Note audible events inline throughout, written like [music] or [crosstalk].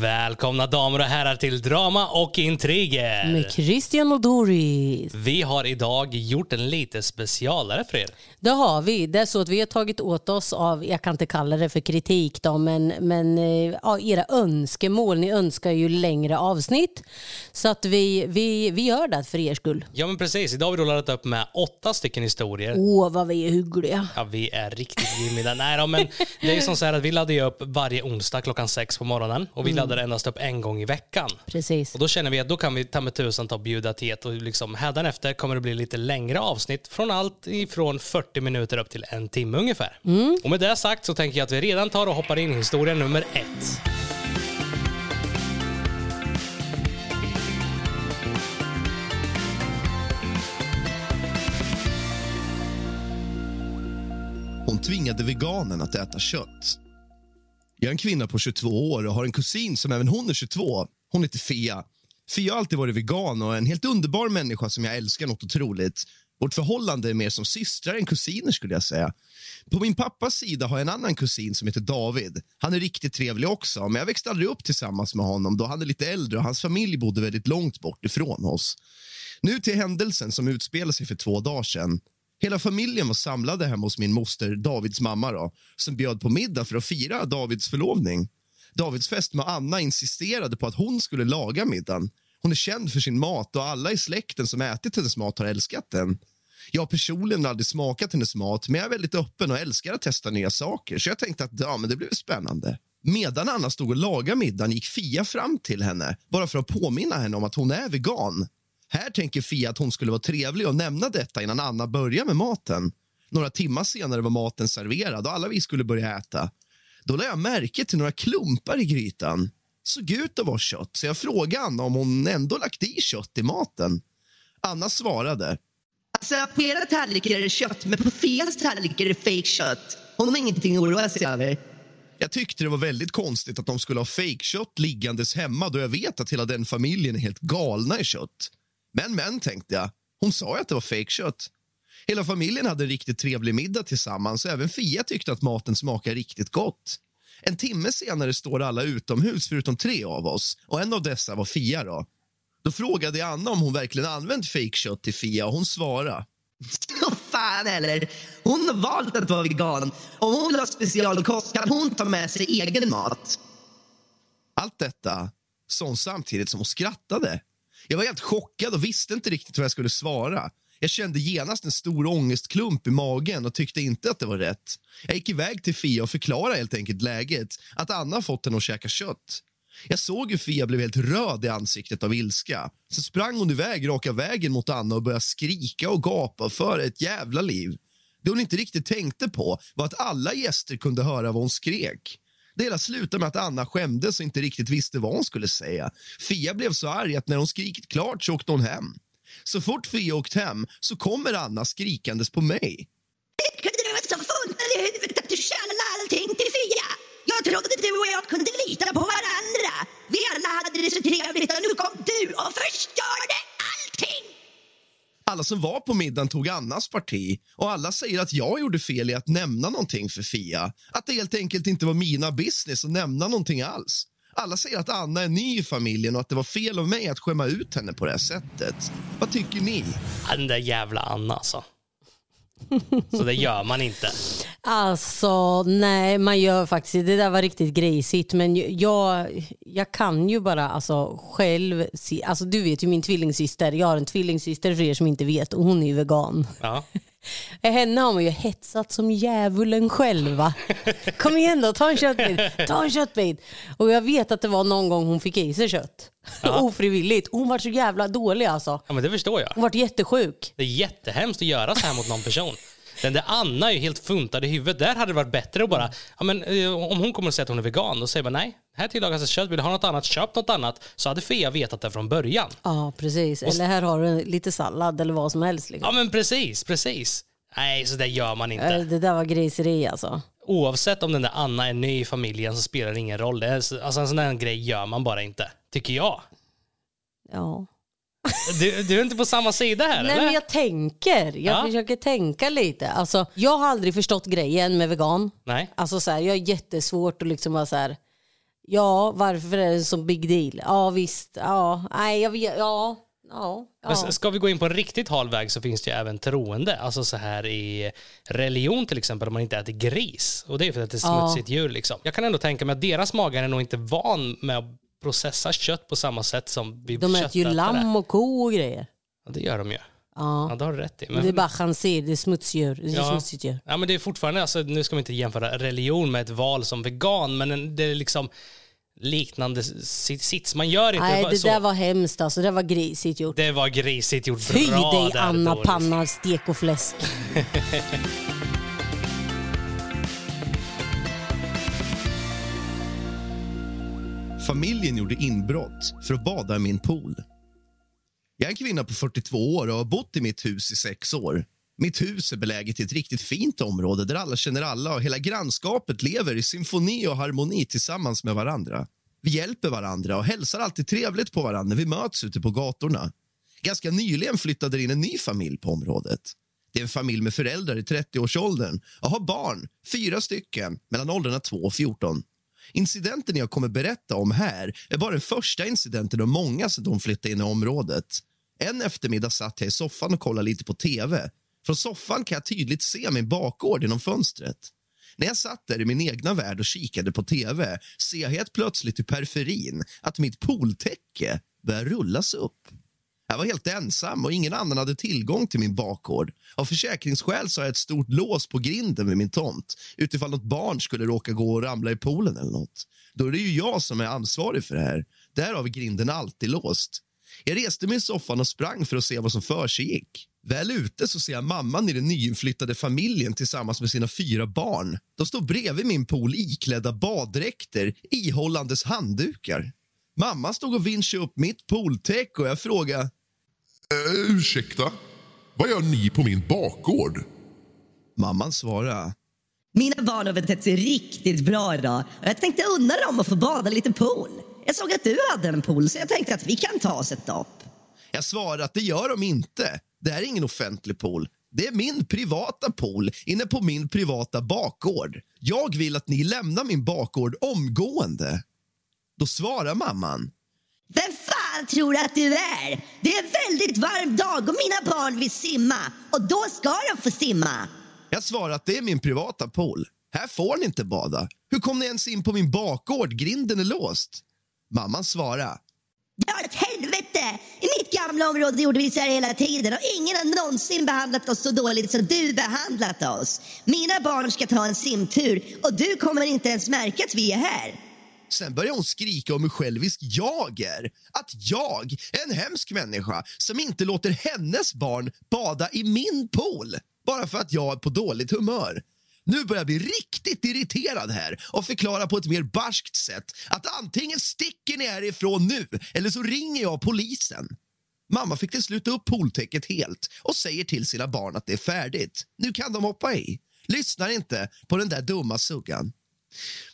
Välkomna damer och herrar till Drama och intriger. Med Christian och Doris. Vi har idag gjort en lite specialare för er. Det har vi. Det är så att vi har tagit åt oss av, jag kan inte kalla det för kritik då, men, men eh, ja, era önskemål. Ni önskar ju längre avsnitt. Så att vi, vi, vi gör det för er skull. Ja men precis, idag har vi laddat upp med åtta stycken historier. Åh, vad vi är hyggliga. Ja, vi är riktigt gimmiga. Nej då, men det är som så här att vi laddar upp varje onsdag klockan sex på morgonen och vi laddar endast upp en gång i veckan. Precis. Och då känner vi att då kan vi ta med tusan ta och bjuda till ett och liksom hädanefter kommer det bli lite längre avsnitt från allt ifrån 40 minuter upp till en timme ungefär. Och med det sagt så tänker jag att vi redan tar och hoppar in i historia nummer ett. Hon tvingade veganen att äta kött. Jag är en kvinna på 22 år och har en kusin som även hon är 22. Hon heter Fia. Fia har alltid varit vegan och är en helt underbar människa som jag älskar något otroligt. Vårt förhållande är mer som systrar än kusiner skulle jag säga. På min pappas sida har jag en annan kusin som heter David. Han är riktigt trevlig också, men jag växte aldrig upp tillsammans med honom då han är lite äldre och hans familj bodde väldigt långt bort ifrån oss. Nu till händelsen som utspelade sig för två dagar sedan. Hela familjen var samlade hemma hos min moster Davids mamma då, som bjöd på middag för att fira Davids förlovning. Davids fästmö Anna insisterade på att hon skulle laga middagen. Hon är känd för sin mat och alla i släkten som ätit hennes mat har älskat den. Jag har aldrig smakat hennes mat, men jag är väldigt öppen och älskar att testa nya saker, så jag tänkte att ja, men det blev spännande. Medan Anna stod och lagade middagen gick Fia fram till henne, bara för att påminna henne om att hon är vegan. Här tänker Fia att hon skulle vara trevlig och nämna detta innan Anna börjar med maten. Några timmar senare var maten serverad och alla vi skulle börja äta. Då lade jag märke till några klumpar i grytan. Såg ut att vara kött, så jag frågade Anna om hon ändå lagt i kött i maten. Anna svarade. Alltså på era tallrikar är det kött, men på Fias tallrikar är det fake kött. Hon har ingenting att oroa sig över. Jag tyckte det var väldigt konstigt att de skulle ha fejkkött liggandes hemma då jag vet att hela den familjen är helt galna i kött. Men, men, tänkte jag. Hon sa ju att det var fejkkött. Hela familjen hade en riktigt trevlig middag tillsammans och även Fia tyckte att maten smakade riktigt gott. En timme senare står alla utomhus förutom tre av oss och en av dessa var Fia. Då, då frågade jag Anna om hon verkligen använt fejkkött till Fia och hon svarade. [laughs] Fan heller. Hon har valt att vara vegan. Om hon vill ha specialkost kan hon ta med sig egen mat. Allt detta sa hon samtidigt som hon skrattade. Jag var helt chockad och visste inte riktigt vad jag skulle svara. Jag kände genast en stor ångestklump i magen och tyckte inte att det var rätt. Jag gick iväg till Fia och förklarade helt enkelt läget, att Anna fått henne att käka kött. Jag såg hur Fia blev helt röd i ansiktet av ilska. Så sprang hon iväg raka vägen mot Anna och började skrika och gapa för ett jävla liv. Det hon inte riktigt tänkte på var att alla gäster kunde höra vad hon skrek. Det hela slutade med att Anna skämdes och inte riktigt visste vad hon skulle säga. Fia blev så arg att när hon skrikit klart så åkte hon hem. Så fort Fia åkt hem så kommer Anna skrikandes på mig. Kunde du vara så funtad i huvudet att du tjänade allting till Fia? Jag trodde du och jag kunde lita på varandra. Vi alla hade det så trevligt och nu kom du och förstörde allting. Alla som var på middagen tog Annas parti och alla säger att jag gjorde fel i att nämna någonting för Fia. Att det helt enkelt inte var mina business att nämna någonting alls. Alla säger att Anna är ny i familjen och att det var fel av mig att skämma ut henne på det här sättet. Vad tycker ni? Den där jävla Anna alltså. Så det gör man inte. Alltså, nej, man gör faktiskt Det där var riktigt grisigt. Men jag, jag kan ju bara alltså, själv se... Alltså, du vet ju min tvillingsyster. Jag har en tvillingsyster för er som inte vet och hon är ju vegan. Ja. Henne har man ju hetsat som djävulen själva. Kom igen då, ta en köttbit. Ta en köttbit. Och jag vet att det var någon gång hon fick i sig kött. [laughs] Ofrivilligt. Hon var så jävla dålig alltså. ja, men det förstår jag. Hon var jättesjuk. Det är jättehemskt att göra så här mot någon person. Den där Anna är ju helt funtad i huvudet. Där hade det varit bättre att bara, ja, men, eh, om hon kommer och säger att hon är vegan, då säger man nej, här tillagas ett kött, vill du ha något annat, köp något annat. Så hade Fia vetat det från början. Ja, precis. Eller här har du lite sallad eller vad som helst. Liksom. Ja men precis, precis. Nej, så det gör man inte. Eh, Det där var griseri alltså. Oavsett om den där Anna är ny i familjen så spelar det ingen roll. Det är, så- alltså en sån där grej gör man bara inte, tycker jag. Ja. Du, du är inte på samma sida här Nej, eller? men jag tänker. Jag Ja. försöker tänka lite. Alltså, jag har aldrig förstått grejen med vegan. Nej. Alltså, så här, jag är jättesvårt att liksom vara så här. Ja, varför är det så big deal? Ja, visst. Ja, nej, jag vet. Ja, ja. Men ja. s- ska vi gå in på en riktigt hal väg så finns det ju även troende. Alltså så här i religion till exempel, om man inte äter gris. Och det är för att det är Ja. smutsigt djur liksom. Jag kan ändå tänka mig att deras magar är nog inte van med att processa kött på samma sätt som vi De äter ju lamm och ko och grejer. Ja, det gör de ju. Ja. Ja, det har du rätt i. Det är bara chanser, det är smutsdjur. Det är Ja. smutsigt djur. Ja, men det är fortfarande, alltså, nu ska vi inte jämföra religion med ett val som vegan, men en- det är liksom liknande si- sits. Man gör inte Nej, det så. där var hemskt alltså. Det var grisigt gjort. Det var grisigt gjort. Fy Bra dig där, Anna Doris. Panna stek och fläsk. [laughs] Familjen gjorde inbrott för att bada i min pool. Jag är en kvinna på 42 år och har bott i mitt hus i sex år. Mitt hus är beläget i ett riktigt fint område där alla känner alla och hela grannskapet lever i symfoni och harmoni tillsammans med varandra. Vi hjälper varandra och hälsar alltid trevligt på varandra när vi möts ute på gatorna. Ganska nyligen flyttade det in en ny familj på området. Det är en familj med föräldrar i 30-årsåldern och har barn, fyra stycken, mellan åldrarna 2 och 14. Incidenten jag kommer berätta om här är bara den första incidenten av många sedan de flyttade in i området. En eftermiddag satt jag i soffan och kollade lite på tv. Från soffan kan jag tydligt se min bakgård genom fönstret. När jag satt där i min egna värld och kikade på tv ser jag helt plötsligt i periferin att mitt pooltäcke börjar rullas upp. Jag var helt ensam och ingen annan hade tillgång till min bakgård. Av försäkringsskäl så har jag ett stort lås på grinden vid min tomt utifall något barn skulle råka gå och ramla i poolen eller något. Då är det ju jag som är ansvarig för det här. Där har vi grinden alltid låst. Jag reste mig i soffan och sprang för att se vad som försiggick. Väl ute så ser jag mamman i den nyinflyttade familjen tillsammans med sina fyra barn. De står bredvid min pool iklädda baddräkter, ihållandes handdukar. Mamma stod och vinschade upp mitt pooltäcke och jag frågade Eh, ursäkta? Vad gör ni på min bakgård? Mamman svarade Mina barn har betett sig riktigt bra idag och jag tänkte unna dem att få bada lite pool. Jag såg att du hade en pool så jag tänkte att vi kan ta oss ett dopp. Jag svarade att det gör de inte. Det här är ingen offentlig pool. Det är min privata pool inne på min privata bakgård. Jag vill att ni lämnar min bakgård omgående. Då svarar mamman. Vem fan tror du att du är? Det är en väldigt varm dag och mina barn vill simma och då ska de få simma. Jag svarar att det är min privata pool. Här får ni inte bada. Hur kom ni ens in på min bakgård? Grinden är låst. Mamman svarar. Dra åt helvete! I mitt gamla område gjorde vi så här hela tiden och ingen har någonsin behandlat oss så dåligt som du behandlat oss. Mina barn ska ta en simtur och du kommer inte ens märka att vi är här. Sen börjar hon skrika om hur självisk jag är. Att jag är en hemsk människa som inte låter hennes barn bada i min pool bara för att jag är på dåligt humör. Nu börjar jag bli riktigt irriterad här och förklara på ett mer barskt sätt att antingen sticker ni härifrån nu eller så ringer jag polisen. Mamma fick till slut upp pooltäcket helt och säger till sina barn att det är färdigt. Nu kan de hoppa i. Lyssnar inte på den där dumma suggan.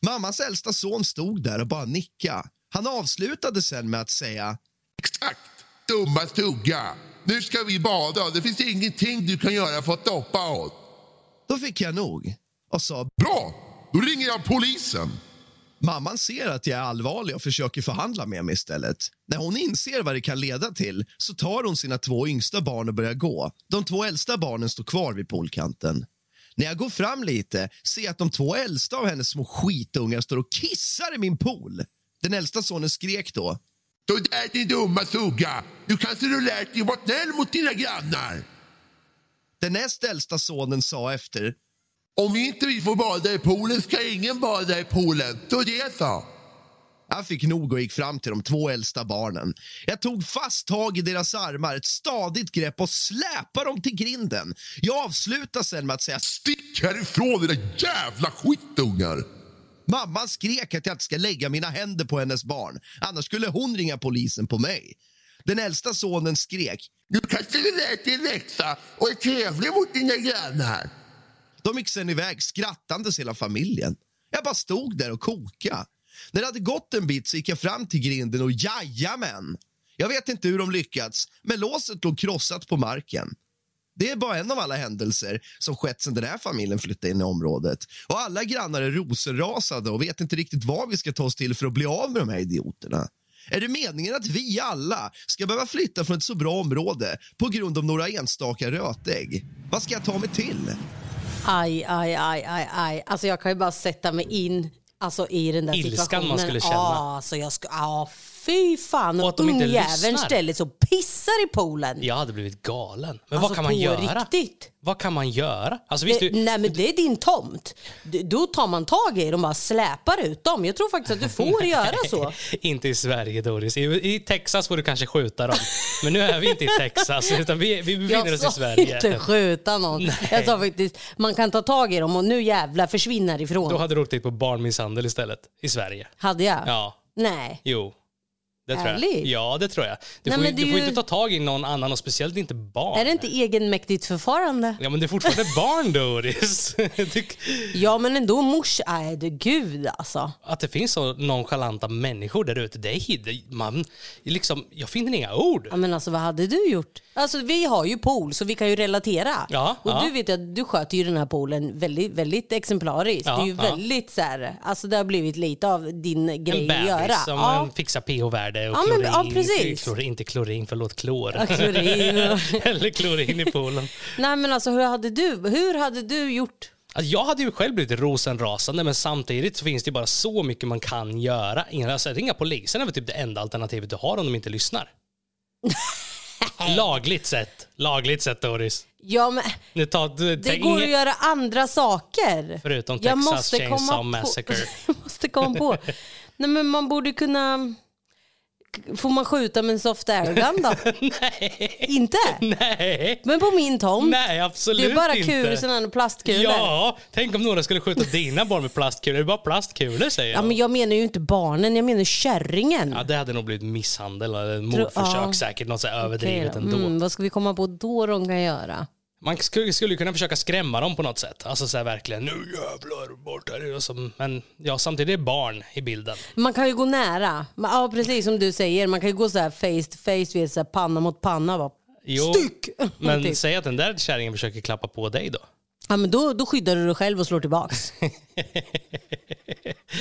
Mammas äldsta son stod där och bara nickade. Han avslutade sen med att säga Exakt! Dumma tugga! Nu ska vi bada. Det finns ingenting du kan göra för att stoppa oss. Då fick jag nog och sa Bra! Då ringer jag polisen. Mamman ser att jag är allvarlig och försöker förhandla med mig istället. När hon inser vad det kan leda till så tar hon sina två yngsta barn och börjar gå. De två äldsta barnen står kvar vid poolkanten. När jag går fram lite ser jag att de två äldsta av hennes små skitungar står och kissar i min pool. Den äldsta sonen skrek då. Så där din dumma tugga. Du kanske du lärt dig vara snäll mot dina grannar. Den näst äldsta sonen sa efter. Om inte vi får bada i poolen ska ingen bada i poolen. Så det så. Jag fick nog och gick fram till de två äldsta barnen. Jag tog fast tag i deras armar, ett stadigt grepp och släpade dem till grinden. Jag avslutade sen med att säga Stick härifrån era jävla skitungar. Mamman skrek att jag inte ska lägga mina händer på hennes barn. Annars skulle hon ringa polisen på mig. Den äldsta sonen skrek. Du kanske du lärt dig läxa och är trevlig mot dina grannar. De gick sen iväg skrattandes hela familjen. Jag bara stod där och koka. När det hade gått en bit så gick jag fram till grinden och jajamän! Jag vet inte hur de lyckats, men låset låg krossat på marken. Det är bara en av alla händelser som skett sedan den här familjen flyttade in i området. Och alla grannar är rosenrasade och vet inte riktigt vad vi ska ta oss till för att bli av med de här idioterna. Är det meningen att vi alla ska behöva flytta från ett så bra område på grund av några enstaka rötägg? Vad ska jag ta mig till? Aj, aj, aj, aj, aj. Alltså jag kan ju bara sätta mig in alltså, i den där Ilskan situationen. man skulle känna. Ja, alltså jag ska, ja, fy fan. Och att de inte ungjäveln lyssnar. ställer sig och pissar i poolen. Jag hade blivit galen. Men Alltså, vad kan man på göra? riktigt. Vad kan man göra? Alltså, visst, du, nej men det är din tomt. D- Då tar man tag i dem och bara släpar ut dem. Jag tror faktiskt att du får [laughs] göra så. Inte i Sverige Doris. I, I Texas får du kanske skjuta dem. Men nu är vi inte i Texas [laughs] utan vi, vi befinner Jag oss i sa Sverige. inte skjuta någon. Jag sa faktiskt man kan ta tag i dem och nu jävlar försvinner härifrån. Då hade du åkt dit på barnmisshandel istället. I Sverige. Hade jag? Ja. Nej. Jo. Det tror jag. Ja, det tror jag. Du Nej, får, ju- det du är får inte ta tag i någon annan och speciellt inte barn. Är det inte egenmäktigt förfarande? Ja, men det är fortfarande [laughs] barn Doris. [laughs] Du- Ja men ändå mors... Nej du gud alltså. Att det finns så nonchalanta människor där ute, det är det- man, liksom, jag finner inga ord. Ja, men alltså vad hade du gjort? Alltså vi har ju pool så vi kan ju relatera. Ja, och ja. du vet ju att du sköter ju den här poolen väldigt, väldigt exemplariskt. Ja, det är ju ja. väldigt så här, alltså det har blivit lite av din En grej att göra. bebis som Ja. fixar pH-värde och Ja, men- klorin. ja, precis. klorin. Inte klorin, förlåt, klor. Ja, klorin [laughs] Eller klorin i poolen. Nej men alltså hur hade du, hur hade du gjort? Alltså, jag hade ju själv blivit rosenrasande men samtidigt så finns det bara så mycket man kan göra. Alltså, ringa polisen är väl typ det enda alternativet du har om de inte lyssnar. [laughs] Lagligt sett. Lagligt sett Doris. Ja, men Nu tar, du, det går inget- att göra andra saker. Förutom Jag Texas Chainsaw Massacre. [laughs] Jag måste komma på. Nej men man borde kunna... Får man skjuta med en soft airgun då? [laughs] Nej. Inte? Nej. Men på min tomt? Nej, absolut det är bara inte. kulor, sådana plastkulor. Ja, tänk om några skulle skjuta dina barn med plastkulor. Det är bara plastkulor säger Ja, jag. men jag menar ju inte barnen, jag menar kärringen. Ja, det hade nog blivit misshandel eller mordförsök ja. säkert. Något så överdrivet då. ändå. Mm, vad ska vi komma på då de kan göra? Man skulle, kunna försöka skrämma dem på något sätt. Alltså så här verkligen, nu jävlar bort här. Så, men ja, samtidigt är det barn i bilden. Man kan ju gå nära. Ja, precis som du säger. Man kan ju gå så här face to face, vid så här panna mot panna. Bara, Jo, Styck! [laughs] Men Typ. säg att den där kärringen försöker klappa på dig då. Ja, men då, då skyddar du dig själv och slår tillbaks. [laughs]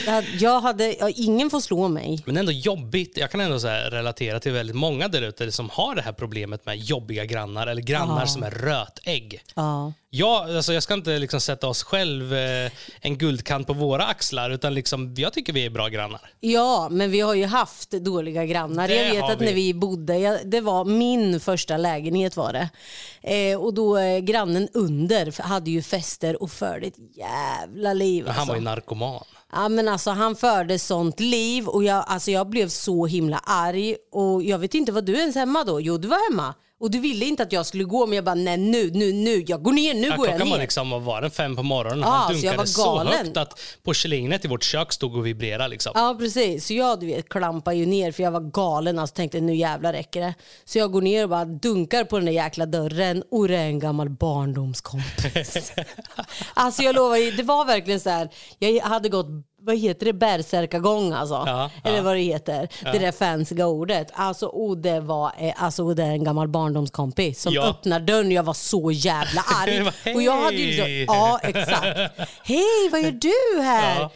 jag, jag hade, ingen får slå mig. Men ändå jobbigt. Jag kan ändå så relatera till väldigt många där ute som har det här problemet med jobbiga grannar eller grannar som är rötägg. Ja. Ja, alltså jag ska inte liksom sätta oss själv eh, en guldkant på våra axlar utan liksom, jag tycker vi är bra grannar. ja, men vi har ju haft dåliga grannar. Det jag vet att vi. när vi bodde, jag, det var min första lägenhet var det. Eh, och då eh, grannen under hade ju fester och förde ett jävla liv. Han alltså. var ju narkoman. Ja, men alltså, han förde sånt liv och jag, alltså, jag blev så himla arg. Och Jag vet inte, var du ens hemma då? Jo, du var hemma. Och du ville inte att jag skulle gå, men jag bara, nej nu, nu, nu, jag går ner, nu Ja, går jag klockan ner. var liksom, vad var den, fem på morgonen. Ja, han så jag dunkade var så galen. högt att porslinet i vårt kök stod och vibrerade. Liksom. Ja precis, så jag du vet, klampade ju ner för jag var galen. Alltså tänkte nu jävlar räcker det. Så jag går ner och bara dunkar på den där jäkla dörren och det är en gammal barndomskompis. [laughs] alltså jag lovar, det var verkligen så här. jag hade gått vad heter det, bärsärkagång alltså. Ja, Eller ja. vad det heter. Det där fancyga ordet. Alltså, och det var eh, alltså, det är en gammal barndomskompis som Ja. öppnar dörren och jag var så jävla [laughs] arg. Hej! och jag hade ju liksom, ja exakt. Hej, vad gör du här?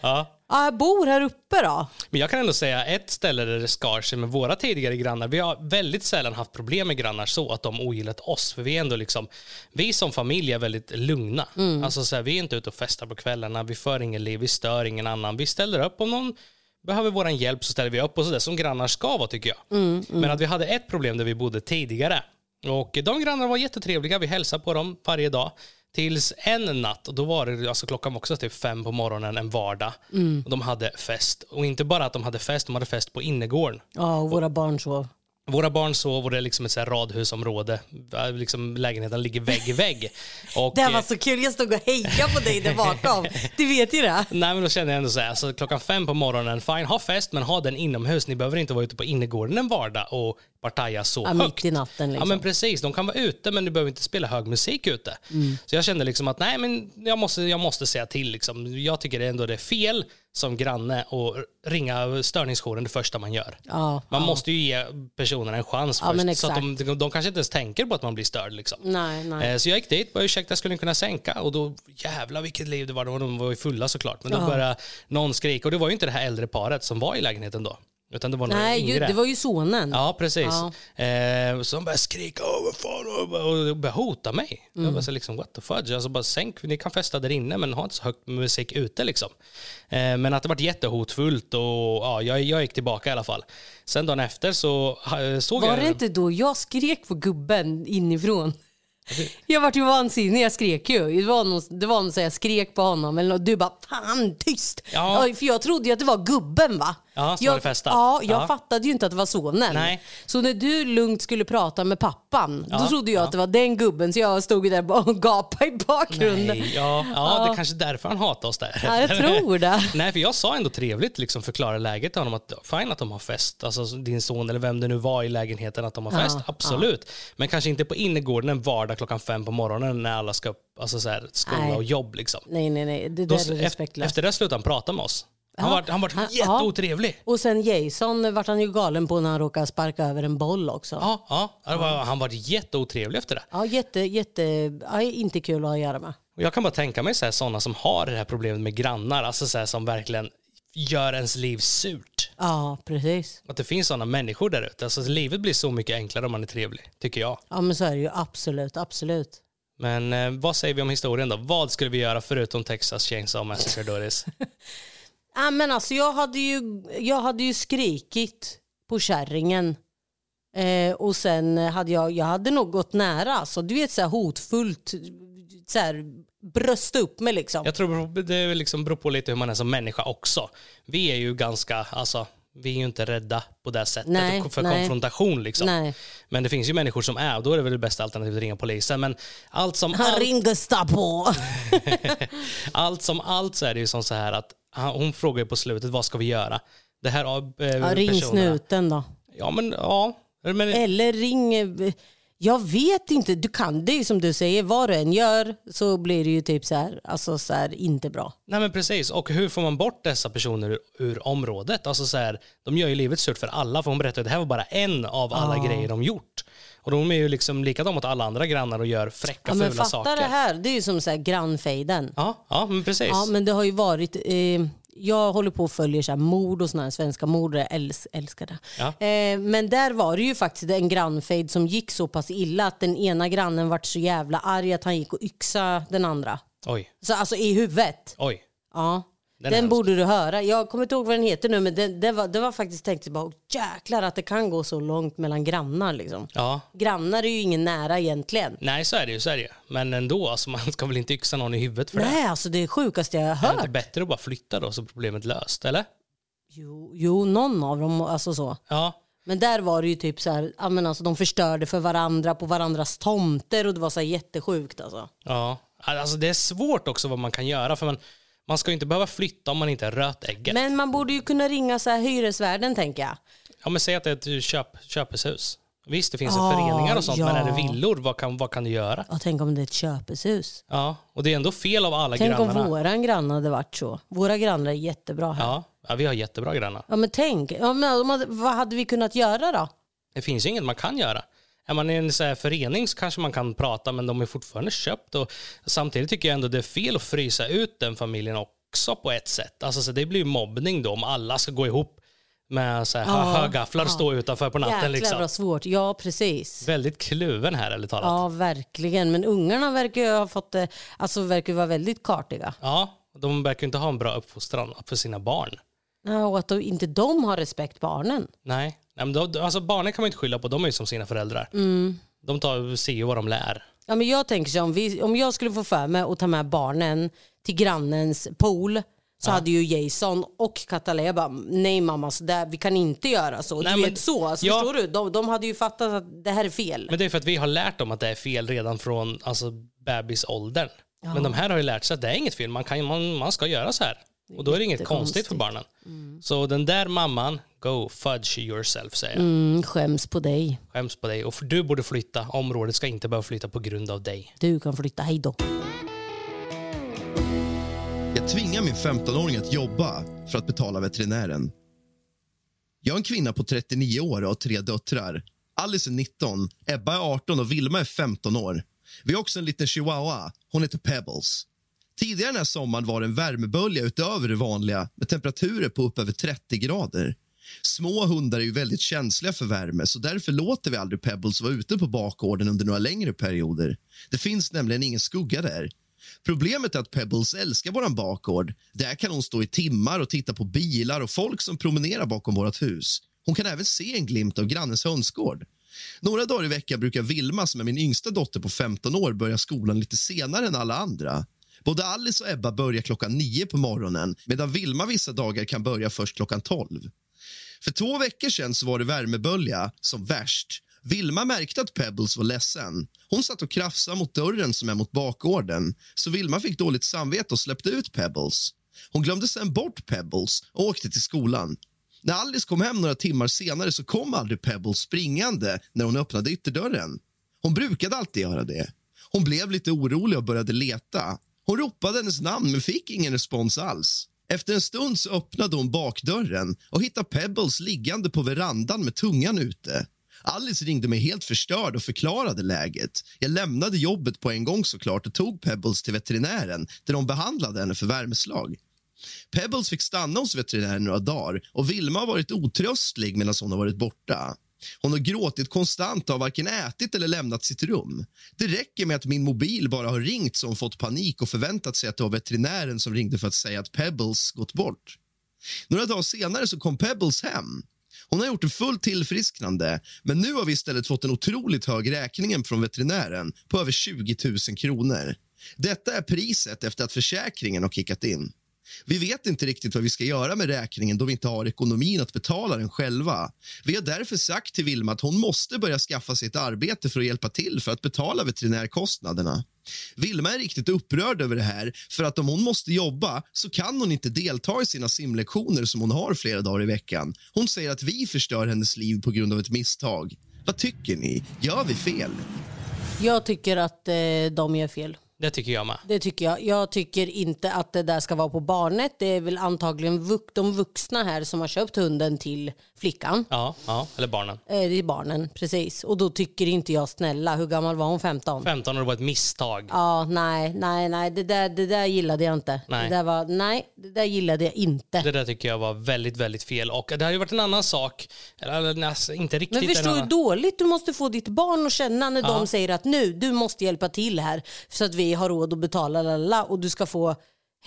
Ja, ja. Ja, jag bor här uppe då. Men jag kan ändå säga ett ställe där det skar sig med våra tidigare grannar. Vi har väldigt sällan haft problem med grannar så att de ogillat oss. För vi är ändå liksom, vi som familj är väldigt lugna. Alltså så här, vi är inte ute och festar på kvällarna, vi för ingen liv, vi stör ingen annan. Vi ställer upp om någon behöver vår hjälp så ställer vi upp och sådär som grannar ska vara tycker jag. Men att vi hade ett problem där vi bodde tidigare. Och de grannarna var jättetrevliga, vi hälsade på dem varje dag. Tills en natt, och då var det, alltså klockan var också typ fem på morgonen en vardag. Och de hade fest. Och inte bara att de hade fest, de hade fest på innergården. Ja, och våra barn sov. Våra barn sov och det är liksom ett så radhusområde. Liksom lägenheten ligger vägg i vägg. [laughs] Och, Det var så kul, jag stod och hejade på dig där bakom. Du vet ju det. Nej men då känner jag ändå så här, alltså, klockan fem på morgonen, fine ha fest men ha den inomhus. Ni behöver inte vara ute på innergården en vardag och partaja så Ja, högt. mitt i natten Ja liksom. men precis, de kan vara ute men du behöver inte spela hög musik ute. Så jag kände liksom att nej men jag måste, jag måste säga till liksom. Jag tycker ändå det är fel som granne att ringa störningsjouren det första man gör. Ja, Man måste ju ge personerna en chans Ja, först, så att de, de kanske inte ens tänker på att man blir störd. Liksom. Nej, nej. Eh, Så jag gick dit, bara ursäkta skulle ni kunna sänka? Och då, jävlar vilket liv det var, de de var ju fulla såklart. Men då Ja. började någon skrika och det var ju inte det här äldre paret som var i lägenheten då. Utan det var några Nej, yngre. det var ju sonen. Ja, precis. Ja. Eh, de började skrika vad fan, och bara- och började hota mig. Mm. Jag var så liksom, what the fudge? Alltså bara sänk, ni kan festa där inne men ha inte så högt musik ute liksom. Eh, men att det var jättehotfullt och ja, jag, jag gick tillbaka i alla fall. Sen dagen efter så såg Var jag... det inte då jag skrek på gubben inifrån? Jag vart ju vansinnig, jag skrek ju. Det var någon, det var någon så jag skrek på honom eller något. du bara fan tyst. Ja. För jag trodde ju att det var gubben va? Ja, jag, hade festat. Ja, jag Ja. fattade ju inte att det var sonen. Nej. Så när du lugnt skulle prata med pappan, då Ja, trodde jag ja. att det var den gubben. Så jag stod där och gapade i bakgrunden. Nej, ja, ja, det är kanske är därför han hatar oss där. Ja, jag tror det. [laughs] Nej, för jag sa ändå trevligt, liksom förklara läget till honom att fine att de har fest, alltså din son eller vem det nu var i lägenheten att de har fest, absolut. Men kanske inte på innergården en vardag klockan fem på morgonen när alla ska alltså så här, skola Nej. och jobb liksom. Nej, nej, nej. Det Då, där är efter, respektlöst. efter det slutade han prata med oss. Han Ja, var, han var han- jätteotrevlig. Och sen Jason vart han ju galen på när han råkade sparka över en boll också. Ja, ja, var, han var jätteotrevlig efter det. Ja, jätte, jätte, ja, inte kul att ha att göra med. Jag kan bara tänka mig sådana som har det här problemet med grannar, alltså så här, som verkligen gör ens liv surt. Ja, precis. Att det finns sådana människor där ute. Alltså, livet blir så mycket enklare om man är trevlig, tycker jag. Ja, men så är det ju absolut, absolut. Men eh, vad säger vi om historien då? Vad skulle vi göra förutom Texas Chainsaw Massacre, Doris? [laughs] Ja, men alltså, jag, hade ju, jag hade ju skrikit på kärringen. Eh, och sen hade jag, jag hade nog gått nära. Alltså, du vet så här hotfullt, så här, brösta upp mig liksom. Jag tror det liksom beror på lite hur man är som människa också. Vi är ju ganska, alltså, vi är ju inte rädda på det sättet Nej, för nej. konfrontation liksom. Nej. Men det finns ju människor som är, och då är det väl det bästa alternativet att ringa polisen. Men allt som Han allt, ringde på. [laughs] allt som allt så är det ju som så här att hon frågar ju på slutet vad ska vi göra? Det här eh, Ja, ring snuten då. Ja men ja. Men, Eller ring... Jag vet inte, du kan det ju som du säger, vad du än gör så blir det ju typ så här, alltså så här, inte bra. Nej men precis, och hur får man bort dessa personer ur, ur området? Alltså så här, de gör ju livet surt för alla, för hon berättade att det här var bara en av alla grejer de gjort. Och de är ju liksom likadana mot alla andra grannar och gör fräcka, Ja, men fula fatta saker. det här, det är ju som så här grannfejden. Ja, ja, men precis. Ja, men det har ju varit... Eh, jag håller på och följer så här mord och här svenska mord. Jag äls, älskar det. Ja. Eh, men där var det ju faktiskt en grannfejd som gick så pass illa att den ena grannen vart så jävla arg att han gick och yxa den andra. Oj, Så alltså i huvudet. oj. Ja. Den Den, borde du höra. Jag kommer inte ihåg vad den heter nu men det, det, var, det var faktiskt tänkt bara jäklar att det kan gå så långt mellan grannar liksom. Ja, Grannar är ju ingen nära egentligen. nej så är det ju, så är det ju. Men ändå, alltså, man ska väl inte yxa någon i huvudet för det. Nej alltså det är sjukaste jag har Är det inte hört. bättre att bara flytta då så problemet löst, eller? Jo, jo, någon av dem alltså så. Ja, Men där var det ju typ så här, ja, men alltså, de förstörde för varandra på varandras tomter och det var så här jättesjukt alltså. ja. Alltså det är svårt också vad man kan göra för man, man ska ju inte behöva flytta om man inte är rötägget. Men man borde ju kunna ringa så här hyresvärden tänker jag. Ja, men säg att det är ett köp, köpeshus. Visst, det finns Ah, föreningar och sånt, men är det ja. villor, vad kan, vad kan du göra? Ja, tänk om det är ett köpeshus. Ja, och det är ändå fel av alla Tänk grannarna. om våran granne hade varit så. Våra grannar är jättebra här. Ja, Ja, ja, vi har jättebra grannar. men tänk, ja, men, vad hade vi kunnat göra då? Det finns ju inget man kan göra. Är man i en så här förening så kanske man kan prata, men de är fortfarande köpt. Och samtidigt tycker jag ändå det är fel att frysa ut den familjen också på ett sätt. Alltså, så det blir ju mobbning då om alla ska gå ihop med så här Ja, högafflar och stå utanför på natten. Jäklar Liksom. vad svårt. Ja, precis. Väldigt kluven här, ärligt talat. Ja, verkligen. Men ungarna verkar ju ha fått, det- alltså verkar vara väldigt kartiga. Ja, de verkar inte ha en bra uppfostran för sina barn. Ja, och att inte de har respekt barnen. Nej, Nej men då, alltså barnen kan man inte skylla på, de är ju som sina föräldrar. Mm. De tar, ser ju vad de lär. Ja, men jag tänker så om, vi, om jag skulle få för mig att ta med barnen till grannens pool så hade ju Jason och Katalea bara, nej mamma så där, vi kan inte göra så. Nej, du men- vet så, alltså, Ja. förstår du? De, de hade ju fattat att det här är fel. Men det är för att vi har lärt dem att det är fel redan från alltså, bebisåldern. Men de här har ju lärt sig att det är inget fel, man, kan, man, man ska göra så här. Och då är det inget konstigt för barnen. Så den där mamman go fudge yourself säger jag. Mm, skäms på dig. Skäms på dig. Och du borde flytta. Området ska inte behöva flytta på grund av dig. Du kan flytta. Hej då. Jag tvingar min 15-åring att jobba för att betala veterinären. Jag är en kvinna på 39 år och har tre döttrar. Alice är 19, Ebba är 18 och Vilma är 15 år. Vi har också en liten chihuahua. Hon heter Pebbles. Tidigare den här sommaren var det en värmebölja utöver det vanliga med temperaturer på upp över 30 grader. Små hundar är ju väldigt känsliga för värme så därför låter vi aldrig Pebbles vara ute på bakgården under några längre perioder. Det finns nämligen ingen skugga där. Problemet är att Pebbles älskar vår bakgård. Där kan hon stå i timmar och titta på bilar och folk som promenerar bakom vårt hus. Hon kan även se en glimt av grannens hönsgård. Några dagar i veckan brukar Vilma, som är min yngsta dotter på 15 år, börja skolan lite senare än alla andra. Både Alice och Ebba börjar klockan nio på morgonen medan Vilma vissa dagar kan börja först klockan 12. För två veckor sedan så var det värmebölja som värst. Vilma märkte att Pebbles var ledsen. Hon satt och krafsade mot dörren som är mot bakgården så Vilma fick dåligt samvete och släppte ut Pebbles. Hon glömde sen bort Pebbles och åkte till skolan. När Alice kom hem några timmar senare så kom aldrig Pebbles springande när hon öppnade ytterdörren. Hon brukade alltid göra det. Hon blev lite orolig och började leta. Hon ropade hennes namn men fick ingen respons alls. Efter en stund så öppnade hon bakdörren och hittade Pebbles liggande på verandan med tungan ute. Alice ringde mig helt förstörd och förklarade läget. Jag lämnade jobbet på en gång såklart och tog Pebbles till veterinären där de behandlade henne för värmeslag. Pebbles fick stanna hos veterinären några dagar och Vilma har varit otröstlig medan hon har varit borta. Hon har gråtit konstant och har varken ätit eller lämnat sitt rum. Det räcker med att min mobil bara har ringt så hon fått panik och förväntat sig att det var veterinären som ringde för att säga att Pebbles gått bort. Några dagar senare så kom Pebbles hem. Hon har gjort ett fullt tillfrisknande men nu har vi istället fått en otroligt hög räkning från veterinären på över 20 000 kronor. Detta är priset efter att försäkringen har kickat in. Vi vet inte riktigt vad vi ska göra med räkningen då vi inte har ekonomin att betala den själva. Vi har därför sagt till Vilma att hon måste börja skaffa sig ett arbete för att hjälpa till för att betala veterinärkostnaderna. Vilma är riktigt upprörd över det här för att om hon måste jobba så kan hon inte delta i sina simlektioner som hon har flera dagar i veckan. Hon säger att vi förstör hennes liv på grund av ett misstag. Vad tycker ni? Gör vi fel? Jag tycker att eh, de gör fel. Det tycker jag med. Det tycker jag. Jag tycker inte att det där ska vara på barnet. Det är väl antagligen vux, de vuxna här som har köpt hunden till flickan. Ja, ja, eller barnen. Eh, det är barnen, precis. Och då tycker inte jag snälla, hur gammal var hon? 15? 15 och det var ett misstag. Ja, nej, nej, nej, det där, det där gillade jag inte. Nej. Det där var, nej, det där gillade jag inte. Det där tycker jag var väldigt, väldigt fel. Och det har ju varit en annan sak, eller nästan inte riktigt Men en förstår hur annan. dåligt du måste få ditt barn att känna när de säger att nu, du måste hjälpa till här så att vi har råd att betala lalla, och du ska få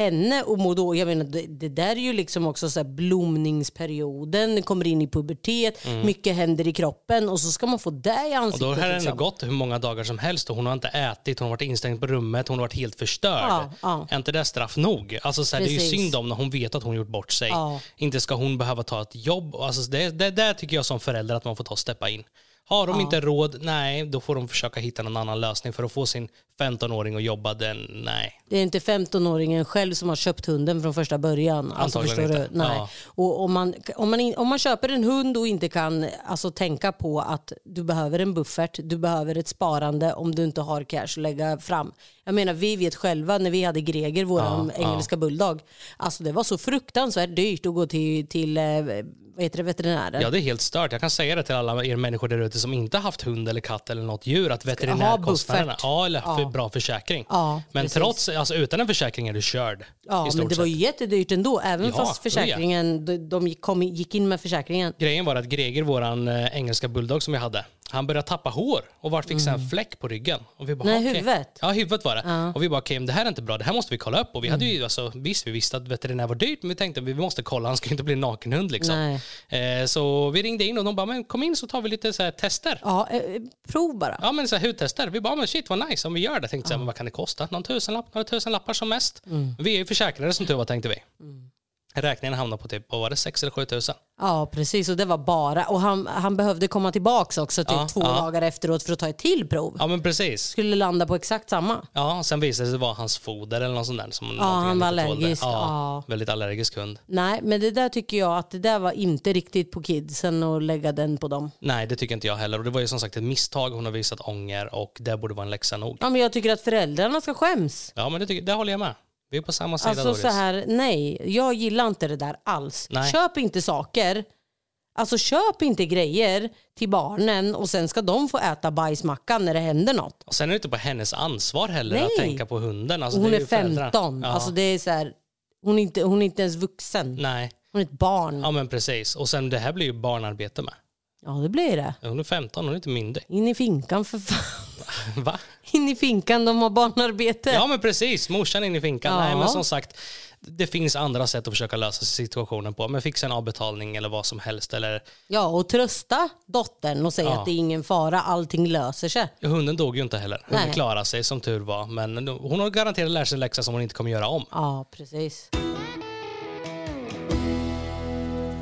henne må då. Jag menar, det, det där är ju liksom också så blomningsperioden, kommer in i pubertet, mycket händer i kroppen och så ska man få det i Mm. Och ansiktet. då har det liksom. gått hur många dagar som helst och hon har inte ätit, hon har varit instängd på rummet, hon har varit helt förstörd. Ja, ja. Är inte det straff nog? Alltså, så här, det är ju synd om när hon vet att hon gjort bort sig. Ja. Inte ska hon behöva ta ett jobb. Alltså, det, det där tycker jag som förälder att man får ta och steppa in. Har de inte råd, nej, då får de försöka hitta någon annan lösning för att få sin 15-åring att jobba. Den, nej. Det är inte 15-åringen själv som har köpt hunden från första början. Alltså, Antagligen inte. du? Nej. Ja. Och om, man, om, man, in- om man köper en hund och inte kan alltså, tänka på att du behöver en buffert, du behöver ett sparande om du inte har cash att lägga fram. Jag menar, vi vet själva när vi hade Greger, vår engelska bulldog, alltså det var så fruktansvärt dyrt att gå till, till eh, vad heter det, veterinären. Ja, det är helt stört. Jag kan säga det till alla er människor där ute som inte haft hund eller katt eller något djur, att veterinärkostnaderna, ja, eller för Ja. bra försäkring. Ja, men precis. trots, alltså utan en försäkring är du körd. Ja, men det var ju jättedyrt ändå, även Ja, fast försäkringen, de, de kom, gick in med försäkringen. Grejen var att Greger, våran eh, engelska bulldog som vi hade, han började tappa hår och vart fick en fläck på ryggen. Och vi bara, Mm. Nej, okej. huvudet. Ja, huvudet var det. Och vi bara, okej, men det här är inte bra, det här måste vi kolla upp. Och vi hade Mm. ju, alltså, visst, vi visste att veterinär var dyrt, men vi tänkte vi måste kolla, han ska inte bli en nakenhund liksom. Eh, så vi ringde in och de bara, men kom in så tar vi lite så här, tester. Ja, eh, prov bara. Ja men så här, hudtester. Vi bara, men shit vad nice om vi gör det. Tänkte så här, men vad kan det kosta? Någon tusenlapp, några tusenlappar som mest. Mm. Vi är ju försäkrade som tur var tänkte vi. Räkningen hamnade på typ, vad var det, 6 eller 7 tusen? Ja, precis. Och det var bara. Och han, han behövde komma tillbaka också typ Ja, två ja. dagar efteråt för att ta ett till prov. Ja men precis. Skulle landa på exakt samma. Ja, sen visade det sig vara hans foder eller något sånt där. Som någonting han var allergisk, Ja, ja. Väldigt allergisk hund. Nej, men det där tycker jag att det där var inte riktigt på kidsen att lägga den på dem. Nej, det tycker inte jag heller. Och det var ju som sagt ett misstag. Hon har visat ånger och det borde vara en läxa nog. Ja, men jag tycker att föräldrarna ska skäms. Ja, men det, tycker, det håller jag med. Vi är på samma sida Alltså Doris. så här, nej, jag gillar inte det där alls. Nej. Köp inte saker. Alltså köp inte grejer till barnen och sen ska de få äta bajsmacka när det händer något. Och sen är det inte på hennes ansvar heller Nej. att tänka på hunden. Alltså, hon är föräldrarna. 15. Ja. Alltså det är så här, hon, är inte, hon är inte ens vuxen. Nej, Hon är ett barn. ja men precis. Och sen det här blir ju barnarbete med. Ja, det blir det. Hon är 15, hon är inte myndig. In i finkan för fan. [laughs] Va? In i finkan, de har barnarbete. Ja men precis, morsan in i finkan. Ja. Nej men som sagt, det finns andra sätt att försöka lösa situationen på. Men fixa en avbetalning eller vad som helst. Eller, Ja, och trösta dottern och säga Ja. att det är ingen fara, allting löser sig. hunden dog ju inte heller. Hunden Nej. klarade sig som tur var. Men hon har garanterat lärt sig en läxa som hon inte kommer göra om. Ja, precis.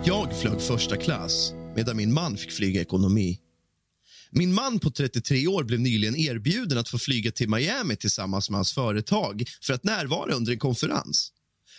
Jag flög första klass medan min man fick flyga ekonomi. Min man på 33 år blev nyligen erbjuden att få flyga till Miami tillsammans med hans företag för att närvara under en konferens.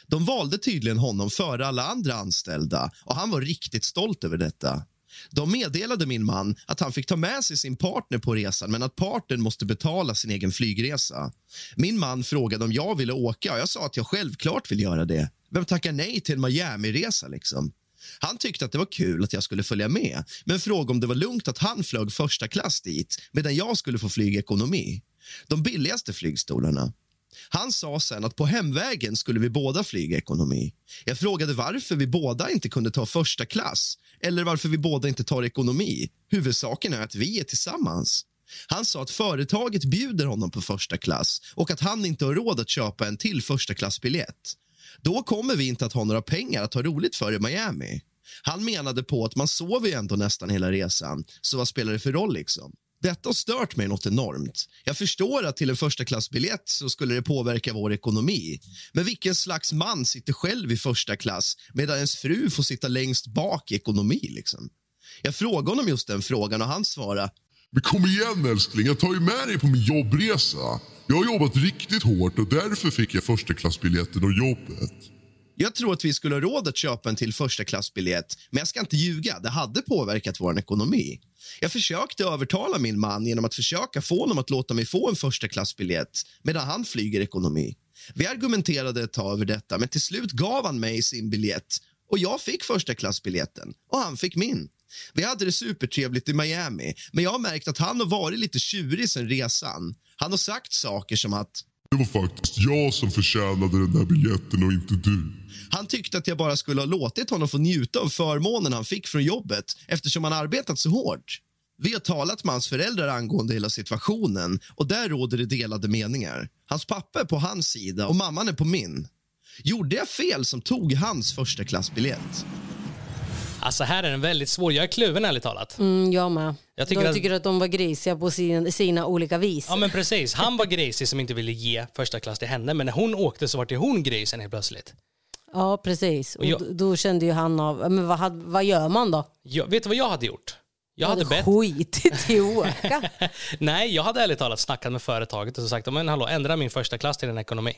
De valde tydligen honom före alla andra anställda och han var riktigt stolt över detta. De meddelade min man att han fick ta med sig sin partner på resan men att partnern måste betala sin egen flygresa. Min man frågade om jag ville åka och jag sa att jag självklart vill göra det. Vem tackar nej till en Miami-resa liksom? Han tyckte att det var kul att jag skulle följa med men frågade om det var lugnt att han flög första klass dit medan jag skulle få flyga ekonomi. De billigaste flygstolarna. Han sa sen att på hemvägen skulle vi båda flyga ekonomi. Jag frågade varför vi båda inte kunde ta första klass eller varför vi båda inte tar ekonomi. Huvudsaken är att vi är tillsammans. Han sa att företaget bjuder honom på första klass och att han inte har råd att köpa en till första klassbiljett. Då kommer vi inte att ha några pengar att ha roligt för i Miami. Han menade på att man sover ju ändå nästan hela resan, så vad spelar det för roll liksom? Detta har stört mig något enormt. Jag förstår att till en första klassbiljett så skulle det påverka vår ekonomi. Men vilken slags man sitter själv i första klass medan ens fru får sitta längst bak i ekonomi liksom? Jag frågade honom just den frågan och han svarade men kom igen älskling, jag tar ju med dig på min jobbresa. Jag har jobbat riktigt hårt och därför fick jag första klassbiljetten och jobbet. Jag tror att vi skulle ha råd att köpa en till första klassbiljett, men jag ska inte ljuga, det hade påverkat vår ekonomi. Jag försökte övertala min man genom att försöka få honom att låta mig få en första klassbiljett medan han flyger ekonomi. Vi argumenterade ett tag över detta, men till slut gav han mig sin biljett och jag fick första klassbiljetten och han fick min. Vi hade det supertrevligt i Miami, men jag har märkt att han har varit lite tjurig sen resan. Han har sagt saker som att Det var faktiskt jag som förtjänade den där biljetten och inte du. Han tyckte att jag bara skulle ha låtit honom få njuta av förmånen han fick från jobbet eftersom han arbetat så hårt. Vi har talat med hans föräldrar angående hela situationen och där råder det delade meningar. Hans pappa är på hans sida och mamman är på min. Gjorde jag fel som tog hans första klassbiljett? Alltså här är den väldigt svår. Jag är kluven ärligt talat. Mm, jag med. Jag tycker de att- tycker att de var grisiga på sin, sina olika vis. Ja men precis. Han var grisig som inte ville ge första klass till henne. Men när hon åkte så var det hon grisen helt plötsligt. Ja, precis. Och jag- d- då kände ju han av, men vad, hade- vad gör man då? Jag, vet du vad jag hade gjort? Jag hade bett... skitit i åka. [laughs] Nej, jag hade ärligt talat snackat med företaget och sagt men hallå, ändra min första klass till en ekonomi.